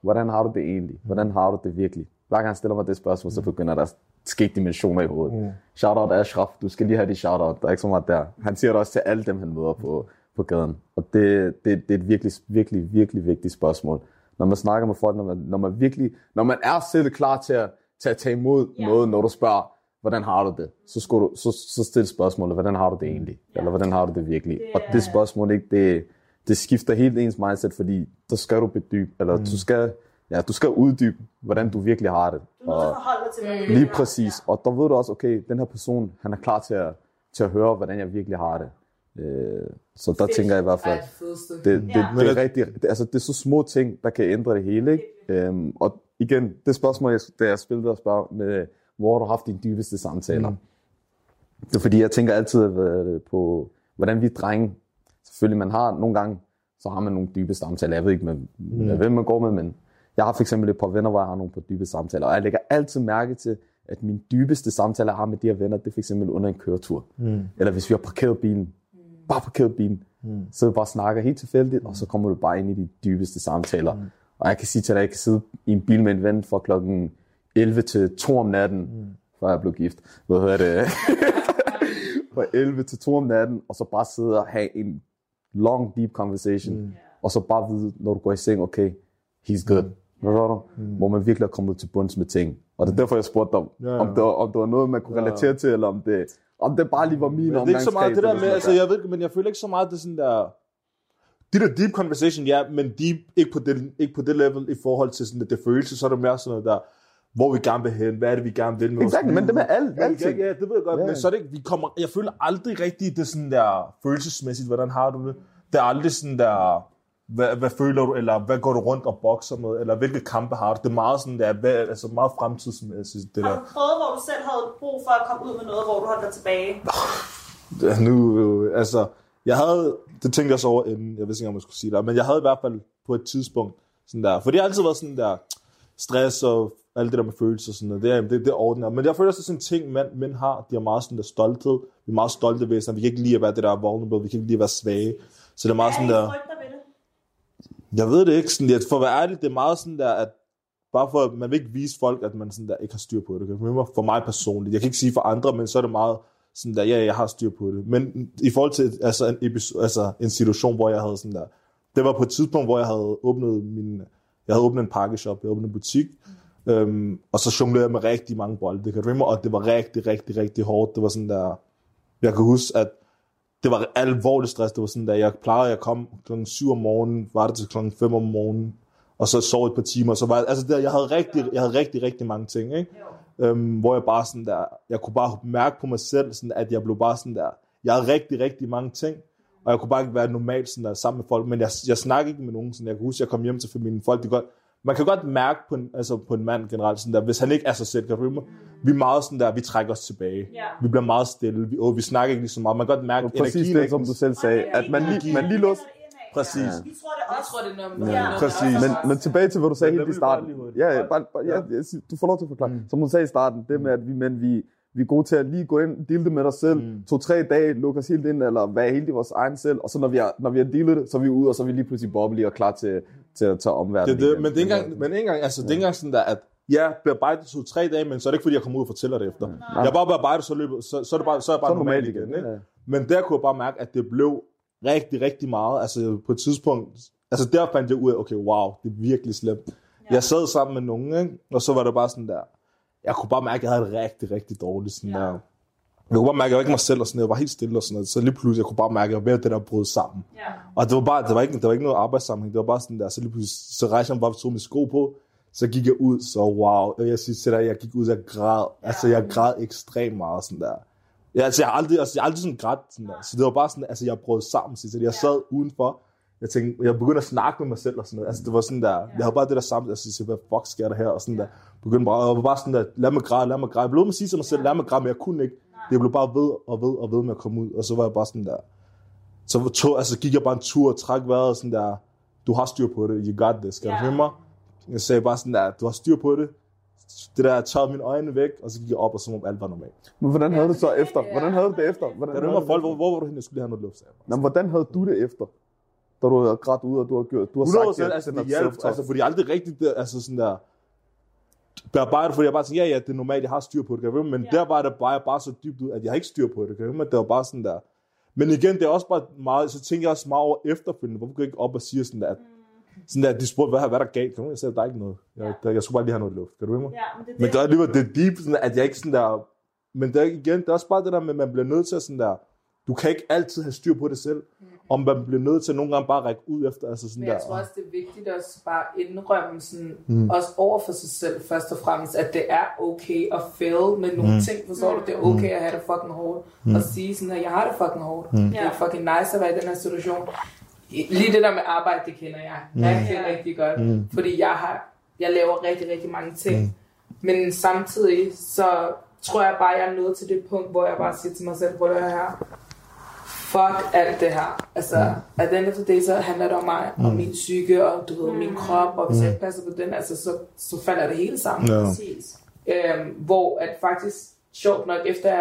Hvordan har du det egentlig? Hvordan har du det virkelig? Hver gang han stiller mig det spørgsmål, så begynder der at ske dimensioner i hovedet. Mm. Shoutout Ashraf, du skal lige have de shoutout, der er ikke så meget der. Han siger det også til alle dem, han møder på, på gaden. Og det, det, det er et virkelig, virkelig, virkelig vigtigt spørgsmål. Når man snakker med folk, når man, når man virkelig, når man er selv klar til at, til at tage imod Ja. noget, når du spørger, hvordan har du det? Så, skal du, så, så stil spørgsmålet, hvordan har du det egentlig? Ja. Eller hvordan har du det virkelig? Det Og det spørgsmål, ikke, det, det skifter helt ens mindset, fordi så skal du bedybe, eller mm. du skal, ja, du skal uddybe, hvordan du virkelig har det. Du Og til, hvad lige præcis. Og der ved du også, okay, den her person, han er klar til at, til at høre, hvordan jeg virkelig har det. Øh, så der tænker jeg i hvert fald, fedeste. det, det, Ja. det, det, er rigtig, det, altså, det er så små ting, der kan ændre det hele. Ikke? Øhm, og igen, det spørgsmål, jeg, da jeg spillede og spørger med, hvor har du haft dine dybeste samtaler? Mm. Det er fordi, jeg tænker altid på, hvordan vi drenge, selvfølgelig man har nogle gange, så har man nogle dybe samtaler. Jeg ved ikke, med, mm. hvem man går med, men jeg har for eksempel et par venner, hvor jeg har nogle par dybe samtaler. Og jeg lægger altid mærke til, at mine dybeste samtaler, jeg har med de her venner, det er for eksempel under en køretur. Mm. Eller hvis vi har parkeret bilen. Bare parkeret bilen. Mm. Så vi bare snakker helt tilfældigt, og så kommer du bare ind i de dybeste samtaler. Mm. Og jeg kan sige til dig, at jeg kan sidde i en bil med en ven fra klokken 11 til 2 om natten, mm. før jeg blev gift. Hvad hedder det? fra 11 til 2 om natten, og så bare sidde og have en long, deep conversation. Mm. Og så bare vide, når du går i seng, okay, he's good. Hvad ved du? Mm. Hvor man virkelig er kommet til bunds med ting. Og det er derfor, jeg spurgte dig, Ja, ja. om, det var, om det var noget, man kunne relatere til, eller om det, om det bare lige var min Men det er ikke så meget det der med, altså jeg... ved men jeg føler ikke så meget, det er sådan der, det der deep conversation, ja, men deep, ikke på det, ikke på det level i forhold til sådan, det følelse, så er det mere sådan noget der, hvor vi gerne vil hen, hvad er det, vi gerne vil med Exakt, vores men det med alle- Ja, alting. Ja, det ved jeg godt, Ja. men så er det ikke, vi kommer, jeg føler aldrig rigtigt, det sådan der følelsesmæssigt, hvordan har du det? Det er aldrig sådan der, hvad, hvad føler du, eller hvad går du rundt og bokser med, eller hvilke kampe har du? Det er meget sådan der, hvad, altså meget fremtidsmæssigt, det Har der. du prøvet, hvor du selv havde brug for at komme ud med noget, hvor du holdt dig tilbage? Ja, nu, altså, jeg havde, det tænkte jeg så over inden, jeg vidste ikke, om jeg skulle sige det, men jeg havde i hvert fald på et tidspunkt sådan der, for det har altid været sådan der, stress og alt det der med følelser og sådan noget, det er, det, det ordner. Men jeg føler også, sådan en ting, mænd, mænd har, de har meget sådan der stolthed, vi er meget stolte væsener, vi kan ikke lide at være det der vulnerable, vi kan ikke lide at være svage, så det er meget sådan er der, I frygter ved det? Jeg ved det ikke, sådan, at for at være ærlig, det er meget sådan der, at bare for, at man vil ikke vise folk, at man sådan der ikke har styr på det. For mig personligt. Jeg kan ikke sige for andre, men så er det meget sådan der, ja, jeg har styr på det. Men i forhold til altså en, episode, altså en situation, hvor jeg havde sådan der, det var på et tidspunkt, hvor jeg havde åbnet min, jeg havde åbnet en pakkeshop, jeg havde åbnet en butik, øhm, og så jonglerede jeg med rigtig mange bolde, det kan du og det var rigtig, rigtig, rigtig hårdt. Det var sådan der, jeg kan huske, at det var alvorligt stress. Det var sådan, at jeg plejede at komme klokken 7 om morgenen, var det til klokken 5 om morgenen, og så sov et par timer. Så var, altså der, jeg havde rigtig, jeg havde rigtig, rigtig mange ting, ikke? Øhm, hvor jeg bare sådan der, jeg kunne bare mærke på mig selv, sådan, at jeg blev bare sådan der, jeg havde rigtig, rigtig mange ting, og jeg kunne bare ikke være normal sådan der, sammen med folk, men jeg, jeg snakkede ikke med nogen, sådan, jeg kan huske, jeg kom hjem til familien, folk, de godt, man kan godt mærke på en, altså på en mand generelt, sådan der, hvis han ikke er sig selv, kan du vi er meget sådan der, vi trækker os tilbage. Ja. Vi bliver meget stille, vi, åh, vi snakker ikke lige så meget, man kan godt mærke Og præcis energien. det, som du selv sagde, at man lige, man lige låser, Præcis. Ja. Vi tror det Jeg også. tror, det noget, Ja. Præcis. Men, men tilbage til, hvad du sagde helt i starten. Ja, ja, bare, bare, ja, du får lov til at forklare. Som du sagde i starten, det med, at vi, men vi, vi er gode til at lige gå ind, deale det med os selv, Mm. to-tre dage, lukke os helt ind, eller være helt i vores egen selv, og så når vi har, når vi har dealet det, så er vi ude, og så er vi lige pludselig bobbly og klar til, til at tage omverdenen Det, det, igen. men det er ikke engang, men ikke engang, altså, det er ikke engang sådan der, at ja, bearbejdet tog tre dage, men så er det ikke, fordi jeg kommer ud og fortæller det efter. Jeg har bare bearbejdet, så, løbet, så, så, er det bare, så er jeg bare Så normal normalt igen. igen, Ikke? ja. Men der kunne jeg bare mærke, at det blev rigtig, rigtig meget. Altså på et tidspunkt, altså der fandt jeg ud af, okay, wow, det er virkelig slemt. Jeg sad sammen med nogen, ikke? og så var det bare sådan der, jeg kunne bare mærke, at jeg havde det rigtig, rigtig dårligt. Sådan Ja. der. Jeg kunne bare mærke, at jeg var ikke mig selv, og sådan, jeg var helt stille og sådan noget. Så lige pludselig, jeg kunne bare mærke, at jeg var ved det der brød sammen. Ja. Og det var bare, det var ikke, det var ikke noget arbejdssammenhæng, det var bare sådan der, så lige pludselig, så rejste jeg mig bare, tog mine sko på, så gik jeg ud, så wow, jeg siger til dig, jeg gik ud, jeg græd, altså jeg græd ekstremt meget sådan der. Ja, altså jeg har aldrig, altså, jeg har aldrig sådan grædt sådan der, så det var bare sådan, altså jeg brød sammen, så jeg sad udenfor, jeg tænkte, jeg begyndte at snakke med mig selv og sådan noget, altså det var sådan der, jeg havde bare det der samme, jeg siger, hvad fuck sker der her, og sådan der, begyndte bare, og jeg var bare sådan der, lad mig græde, lad mig græde, jeg blev med at sige til mig selv, lad mig græde, men jeg kunne ikke, det blev bare ved og ved og ved med at komme ud, og så var jeg bare sådan der, så tog, altså, gik jeg bare en tur og træk vejret sådan der, du har styr på det, you got this, skal Ja. du høre mig? Jeg sagde bare sådan der, du har styr på det, det der, jeg tørrede mine øjne væk, og så gik jeg op, og som om alt var normalt. Men hvordan havde du så efter? Hvordan havde du det efter? Hvordan havde mig folk, det hvor, hvor var du henne? Jeg skulle lige have noget luft, sagde jeg bare. Nå, men hvordan havde du det efter? Da du havde grædt ud, og du har gjort, du har 100 sagt, altså, den det er self-talk. altså, fordi jeg aldrig rigtigt, der, altså sådan der, bearbejdet, fordi jeg bare tænkte, ja, ja, det er normalt, jeg har styr på det, kan men Ja. der var det bare, bare så dybt ud, at jeg har ikke styr på det, kan men det var bare sådan der, men igen, det er også bare meget, så tænker jeg også meget over efterfølgende, hvorfor går jeg ikke op og siger sådan der, at, sådan der, de spurgte, hvad, hvad er der galt? Kan du, jeg sagde, der er ikke noget. Jeg, der, jeg skulle bare lige have noget luft. Kan du høre mig? Ja, men det er Men det. det er alligevel det er deep, sådan, at jeg ikke sådan der... Men det er, igen, det er også bare det der med, at man bliver nødt til at sådan der... Du kan ikke altid have styr på det selv. Om man bliver nødt til nogle gange bare at række ud efter, altså sådan Men jeg der... tror også, det er vigtigt at bare indrømme sådan, mm. også over for sig selv først og fremmest, at det er okay at fail med nogle mm. ting, forstår du? Det er okay at have det fucking hårdt. Mm. Og sige sådan, at jeg har det fucking hårdt. Mm. Det er fucking nice at være i den her situation. Lige det der med arbejde, det kender jeg rigtig, Ja. rigtig godt. Mm. Fordi jeg har, jeg laver rigtig, rigtig mange ting. Mm. Men samtidig, så tror jeg bare, jeg er nået til det punkt, hvor jeg bare siger til mig selv, hvor det er her, fuck alt det her. Altså, at den efter det, så handler det om mig, og min psyke, og du ved, min krop, og hvis jeg ikke passer på den, altså, så, så falder det hele sammen. Ja. Præcis. Øhm, hvor at faktisk, sjovt nok, efter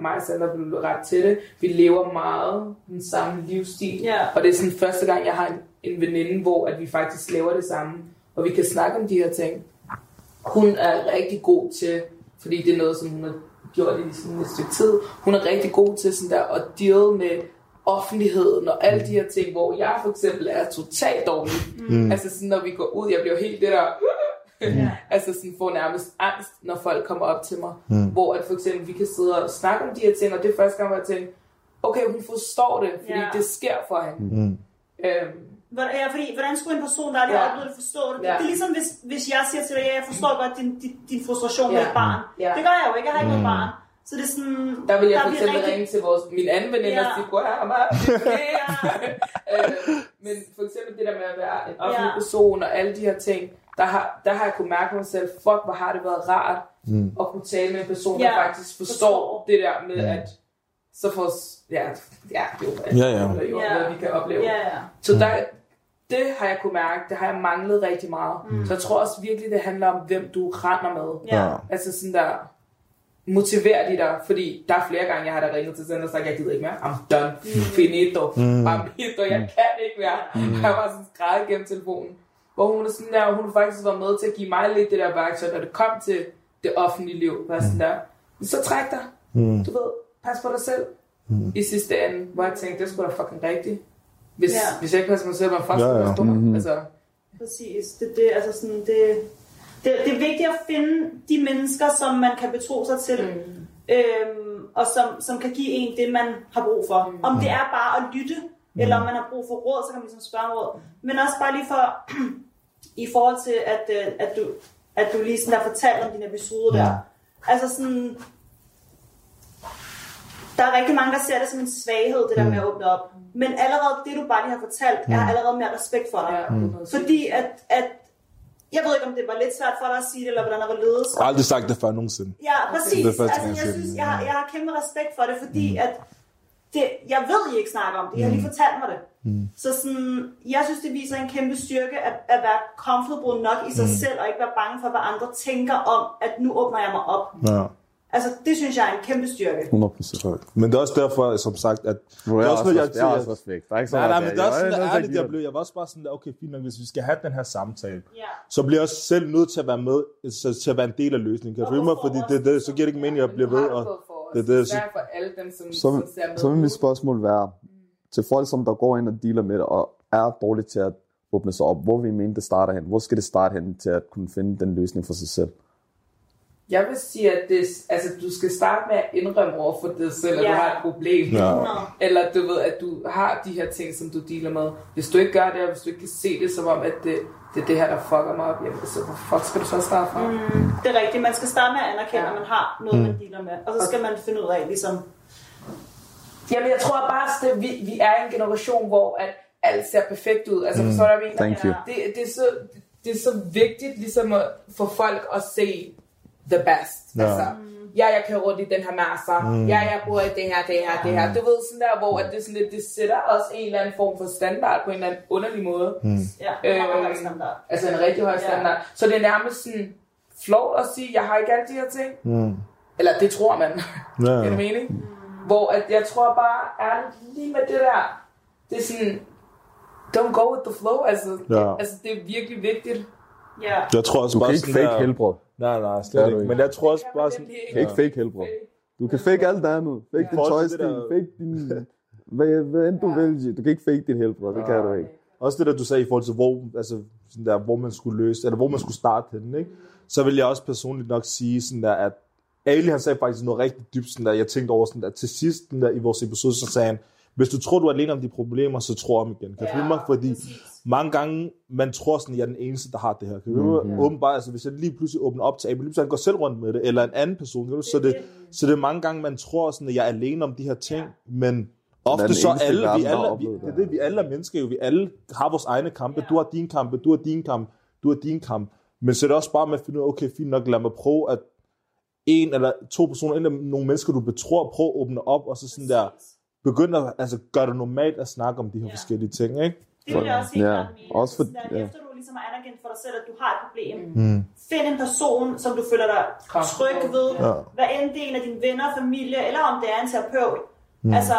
mig og Sandra blev ret til det, vi lever meget den samme livsstil. Ja. Og det er sådan første gang, jeg har en, en veninde, hvor at vi faktisk laver det samme, og vi kan snakke om de her ting. Hun er rigtig god til, fordi det er noget, som hun har gjort i sådan et stykke tid, hun er rigtig god til sådan der at deal med offentligheden og alle de her ting, hvor jeg for eksempel er totalt dårlig. Mm. Altså sådan, når vi går ud, jeg bliver helt det der, altså sådan får nærmest angst, når folk kommer op til mig. Mm. Hvor at for eksempel, vi kan sidde og snakke om de her ting, og det er første gang, hvor jeg tænker, okay, hun forstår det, fordi Ja. det sker for hende. Mm. Øhm, Hvordan- Ja, fordi hvordan skulle en person, der aldrig har Ja. oplevet det, forstå det? Ja. Det er ligesom, hvis, hvis jeg siger til dig, ja, jeg forstår godt din, din, din frustration med Ja. et barn. Ja. Det gør jeg jo ikke, jeg har ikke noget barn. Så det er sådan... Der vil jeg for bliver eksempel rigtig- ringe til vores, min anden veninde og Ja. sige, hvor er mig? øh, men for eksempel det der med at være en offentlig Ja. person og alle de her ting, der har, der har jeg kunnet mærke på mig selv, fuck, hvor har det været rart Mm. at kunne tale med en person, Ja, der faktisk forstår forstår. det der med, at så får, ja, ja, det er jo, Ja, ja. det er jo Ja. noget, vi kan opleve. Ja, ja. Så der, det har jeg kunne mærke, det har jeg manglet rigtig meget. Mm. Så jeg tror også virkelig, det handler om, hvem du render med. Ja. Altså sådan der, motiverer de dig, fordi der er flere gange, jeg har da ringet til Sender og sagt, jeg gider ikke mere, I'm done, finito, mm. finito, jeg kan ikke mere. Mm. Jeg var sådan skrædet gennem telefonen, hvor hun er sådan der, hun faktisk var med til at give mig lidt det der værktøj, når det kom til det offentlige liv, var sådan der, så træk dig, Mm. du ved, pas på dig selv, mm. i sidste ende, hvor jeg tænkte, det skulle da fucking rigtigt. Hvis, Ja. hvis jeg ikke passer mig selv, hvad fuck Ja, ja. jeg stå mm-hmm. Altså, Præcis. Det, det, altså sådan, det, det, det er vigtigt at finde de mennesker, som man kan betro sig til, mm. øhm, og som, som kan give en det, man har brug for. Mm. Om det er bare at lytte, mm. eller om man har brug for råd, så kan man ligesom spørge om råd. Men også bare lige for, i forhold til, at, øh, at, du, at du lige sådan har fortalt om din episode der. Altså sådan, der er rigtig mange, der ser det som en svaghed, det der med at åbne op. Men allerede det, du bare lige har fortalt, er allerede mere respekt for dig. ja, mm. Fordi at, at, jeg ved ikke, om det var lidt svært for dig at sige det, eller hvordan der var ledes. Jeg har aldrig sagt det før nogensinde. Ja, præcis. Det første altså, jeg jeg, synes, jeg, har, jeg har kæmpe respekt for det, fordi at det, jeg ved, I ikke snakker om det. I har lige fortalt mig det. Mm. Så sådan, jeg synes, det viser en kæmpe styrke at, at være comfortable nok i sig mm. selv, og ikke være bange for, hvad andre tænker om, at nu åbner jeg mig op. Ja. Altså, det synes jeg er en kæmpe styrke. 100%. Men det er også derfor, som sagt, at... Er det jeg er også, noget, jeg, jeg, også respekt. Der er ikke så Nej, nej, men der. det er også sådan, ærligt, jeg blev, jeg var også bare sådan der, okay, fint nok, hvis vi skal have den her samtale, Ja. så bliver jeg også selv nødt til at være med, så, til at være en del af løsningen. Kan du følge mig? Fordi det, det, så giver det ikke mening, at jeg bliver ved. Og, det er det, så, for alle dem, som, Så, som ser med. så vil mit spørgsmål være, til folk, som der går ind og dealer med det, og er dårligt til at åbne sig op, hvor vi mener, det starter hen? Hvor skal det starte hen til at kunne finde den løsning for sig selv? Jeg vil sige, at det, altså, du skal starte med at indrømme over for dig selv, at Ja. du har et problem. Ja. Eller du ved, at du har de her ting, som du dealer med. Hvis du ikke gør det, og hvis du ikke kan se det som om, at det, det er det her, der fucker mig op, jamen, så hvor fuck skal du så starte fra? Mm. Det er rigtigt. Man skal starte med at anerkende, Ja. at man har noget, man dealer med. Og så skal man finde ud af, ligesom... Jamen, jeg tror bare, at vi, vi er en generation, hvor at alt ser perfekt ud. Altså, forstår du, hvad jeg mener? Thank you. Det, det, er så, det er så vigtigt, ligesom at, for folk at se the best. Ja. Altså, ja, jeg kører rundt i den her Mercer. Mm. Ja, jeg i det her, det her, det her. Du ved, sådan der, hvor at det, sådan lidt, det sætter også en eller anden form for standard på en eller anden underlig måde. Mm. Ja, det er Øhm, høj standard. Altså en rigtig høj Ja. standard. Så det er nærmest sådan flot at sige, jeg har ikke alle de her ting. mm, Eller det tror man. ja, Giver det ja. mening? Hvor at jeg tror bare, ærligt, lige med det der, det er sådan, don't go with the flow, altså, Ja. det, altså det er virkelig vigtigt. Ja. Jeg tror også Du kan bare ikke fake der... helbred. Nej, nej, slet du ikke. ikke. Men jeg tror også bare sådan... Kan ikke fake helbred. Du kan fake alt andet. Fake din forhold til tøjstil, der- fake din... Hvad, hvad end du vil, G. Du kan ikke fake dit helbred. Det kan du ikke. Også det der, du sagde i forhold til, hvor, altså, sådan der, hvor man skulle løse, eller hvor man skulle starte henne, ikke? Så vil jeg også personligt nok sige sådan der, at Ali han sagde faktisk noget rigtig dybt, sådan der, jeg tænkte over sådan der, til sidst den der, i vores episode, så sagde han, hvis du tror, du er alene om de problemer, så tro om igen. Kan du følge mig? Fordi mange gange, man tror sådan, jeg er den eneste, der har det her. Kan du mig? Åbenbart, altså hvis jeg lige pludselig åbner op til lige pludselig han går selv rundt med det, eller en anden person, kan du? Så det, så det er mange gange, man tror sådan, at jeg er alene om de her ting, men den ofte så alle, vi alle, vi, det er det. vi alle er mennesker jo, vi alle har vores egne kampe, du har din kampe, du har din kamp, du har din kamp, men så er det også bare med at finde ud af, okay, fint nok, lad mig prøve at en eller to personer, eller nogle mennesker, du betror, prøv at åbne op, og så sådan der, begynde at altså, gøre det normalt at snakke om de her Ja. forskellige ting, ikke? Det vil jeg også helt Ja, klart mene. også for- Sådan der, ja. Efter du ligesom har anerkendt for dig selv, at du har et problem, Mm. find en person, som du føler dig tryg ved, Ja. hvad end det er en af dine venner, familie, eller om det er en terapeut. Mm. Altså,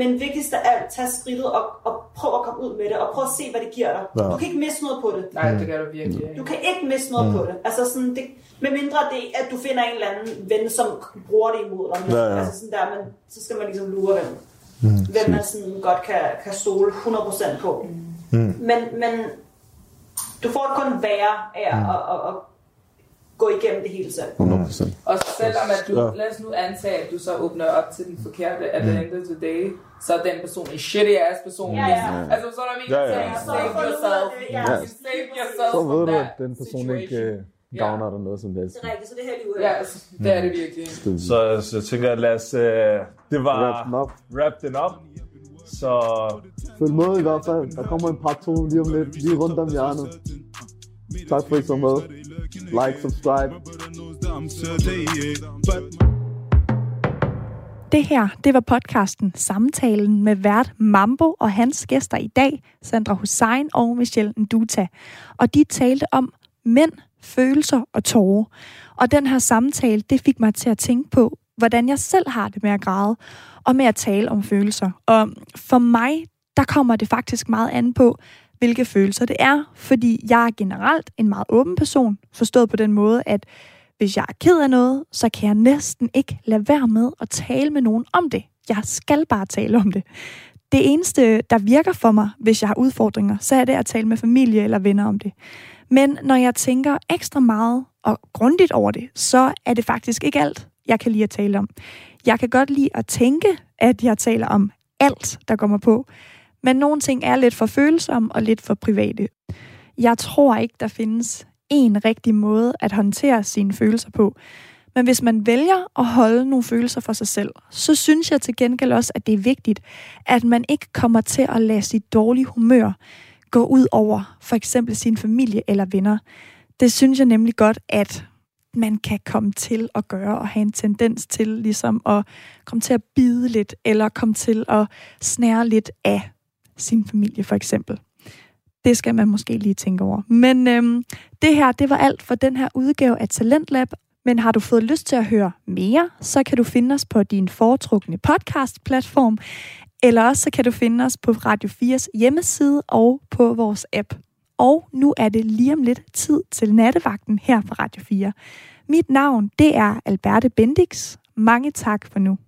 men vigtigst af alt, tag skridtet og, og prøv at komme ud med det, og prøv at se, hvad det giver dig. Ja. Du kan ikke miste noget på det. Nej, det gør du virkelig Du ikke. kan ikke miste noget mm. på det. Altså sådan, det, med mindre det, at du finder en eller anden ven, som bruger det imod dig. Ja, ja. Altså sådan der, men så skal man ligesom lure, hvem, mm. hvem man sådan godt kan, kan stole 100% på. Mm. Men, men du får det kun værre af at, at, at, at gå igennem det hele selv. 100%. Og selvom at du, lad os nu antage, at du så åbner op til den forkerte at the end of the day, så er den person en shitty ass person. Ja, ja. Altså, så er der mener, ja. ja, save yourself. det, ja. Save yourself Så ved du, at den person ikke situation. øh, gavner dig noget som helst. Det er rigtigt, så det er heldig uheld. Ja, altså, det er det virkelig. Så, så jeg tænker, at lad os, øh, det var Wrap den op. wrap den op. Så Følg med i hvert fald. Der kommer en part 2 lige om lidt, lige rundt om hjørnet. Tak for I så med. Like, subscribe. Det her, det var podcasten Samtalen med vært Mambo og hans gæster i dag, Sandra Hussein og Michelle Nduta. Og de talte om mænd, følelser og tårer. Og den her samtale, det fik mig til at tænke på, hvordan jeg selv har det med at græde, og med at tale om følelser. Og for mig, der kommer det faktisk meget an på, hvilke følelser det er, fordi jeg er generelt en meget åben person, forstået på den måde, at hvis jeg er ked af noget, så kan jeg næsten ikke lade være med at tale med nogen om det. Jeg skal bare tale om det. Det eneste, der virker for mig, hvis jeg har udfordringer, så er det at tale med familie eller venner om det. Men når jeg tænker ekstra meget og grundigt over det, så er det faktisk ikke alt, jeg kan lide at tale om. Jeg kan godt lide at tænke, at jeg taler om alt, der kommer på. Men nogle ting er lidt for følsomme og lidt for private. Jeg tror ikke, der findes en rigtig måde at håndtere sine følelser på. Men hvis man vælger at holde nogle følelser for sig selv, så synes jeg til gengæld også, at det er vigtigt, at man ikke kommer til at lade sit dårlige humør gå ud over for eksempel sin familie eller venner. Det synes jeg nemlig godt, at man kan komme til at gøre og have en tendens til ligesom at komme til at bide lidt, eller komme til at snære lidt af sin familie for eksempel. Det skal man måske lige tænke over. Men øhm, det her, det var alt for den her udgave af Talentlab. Men har du fået lyst til at høre mere, så kan du finde os på din foretrukne podcast-platform, eller også så kan du finde os på Radio 4's hjemmeside og på vores app. Og nu er det lige om lidt tid til nattevagten her på Radio 4. Mit navn, det er Alberte Bendix. Mange tak for nu.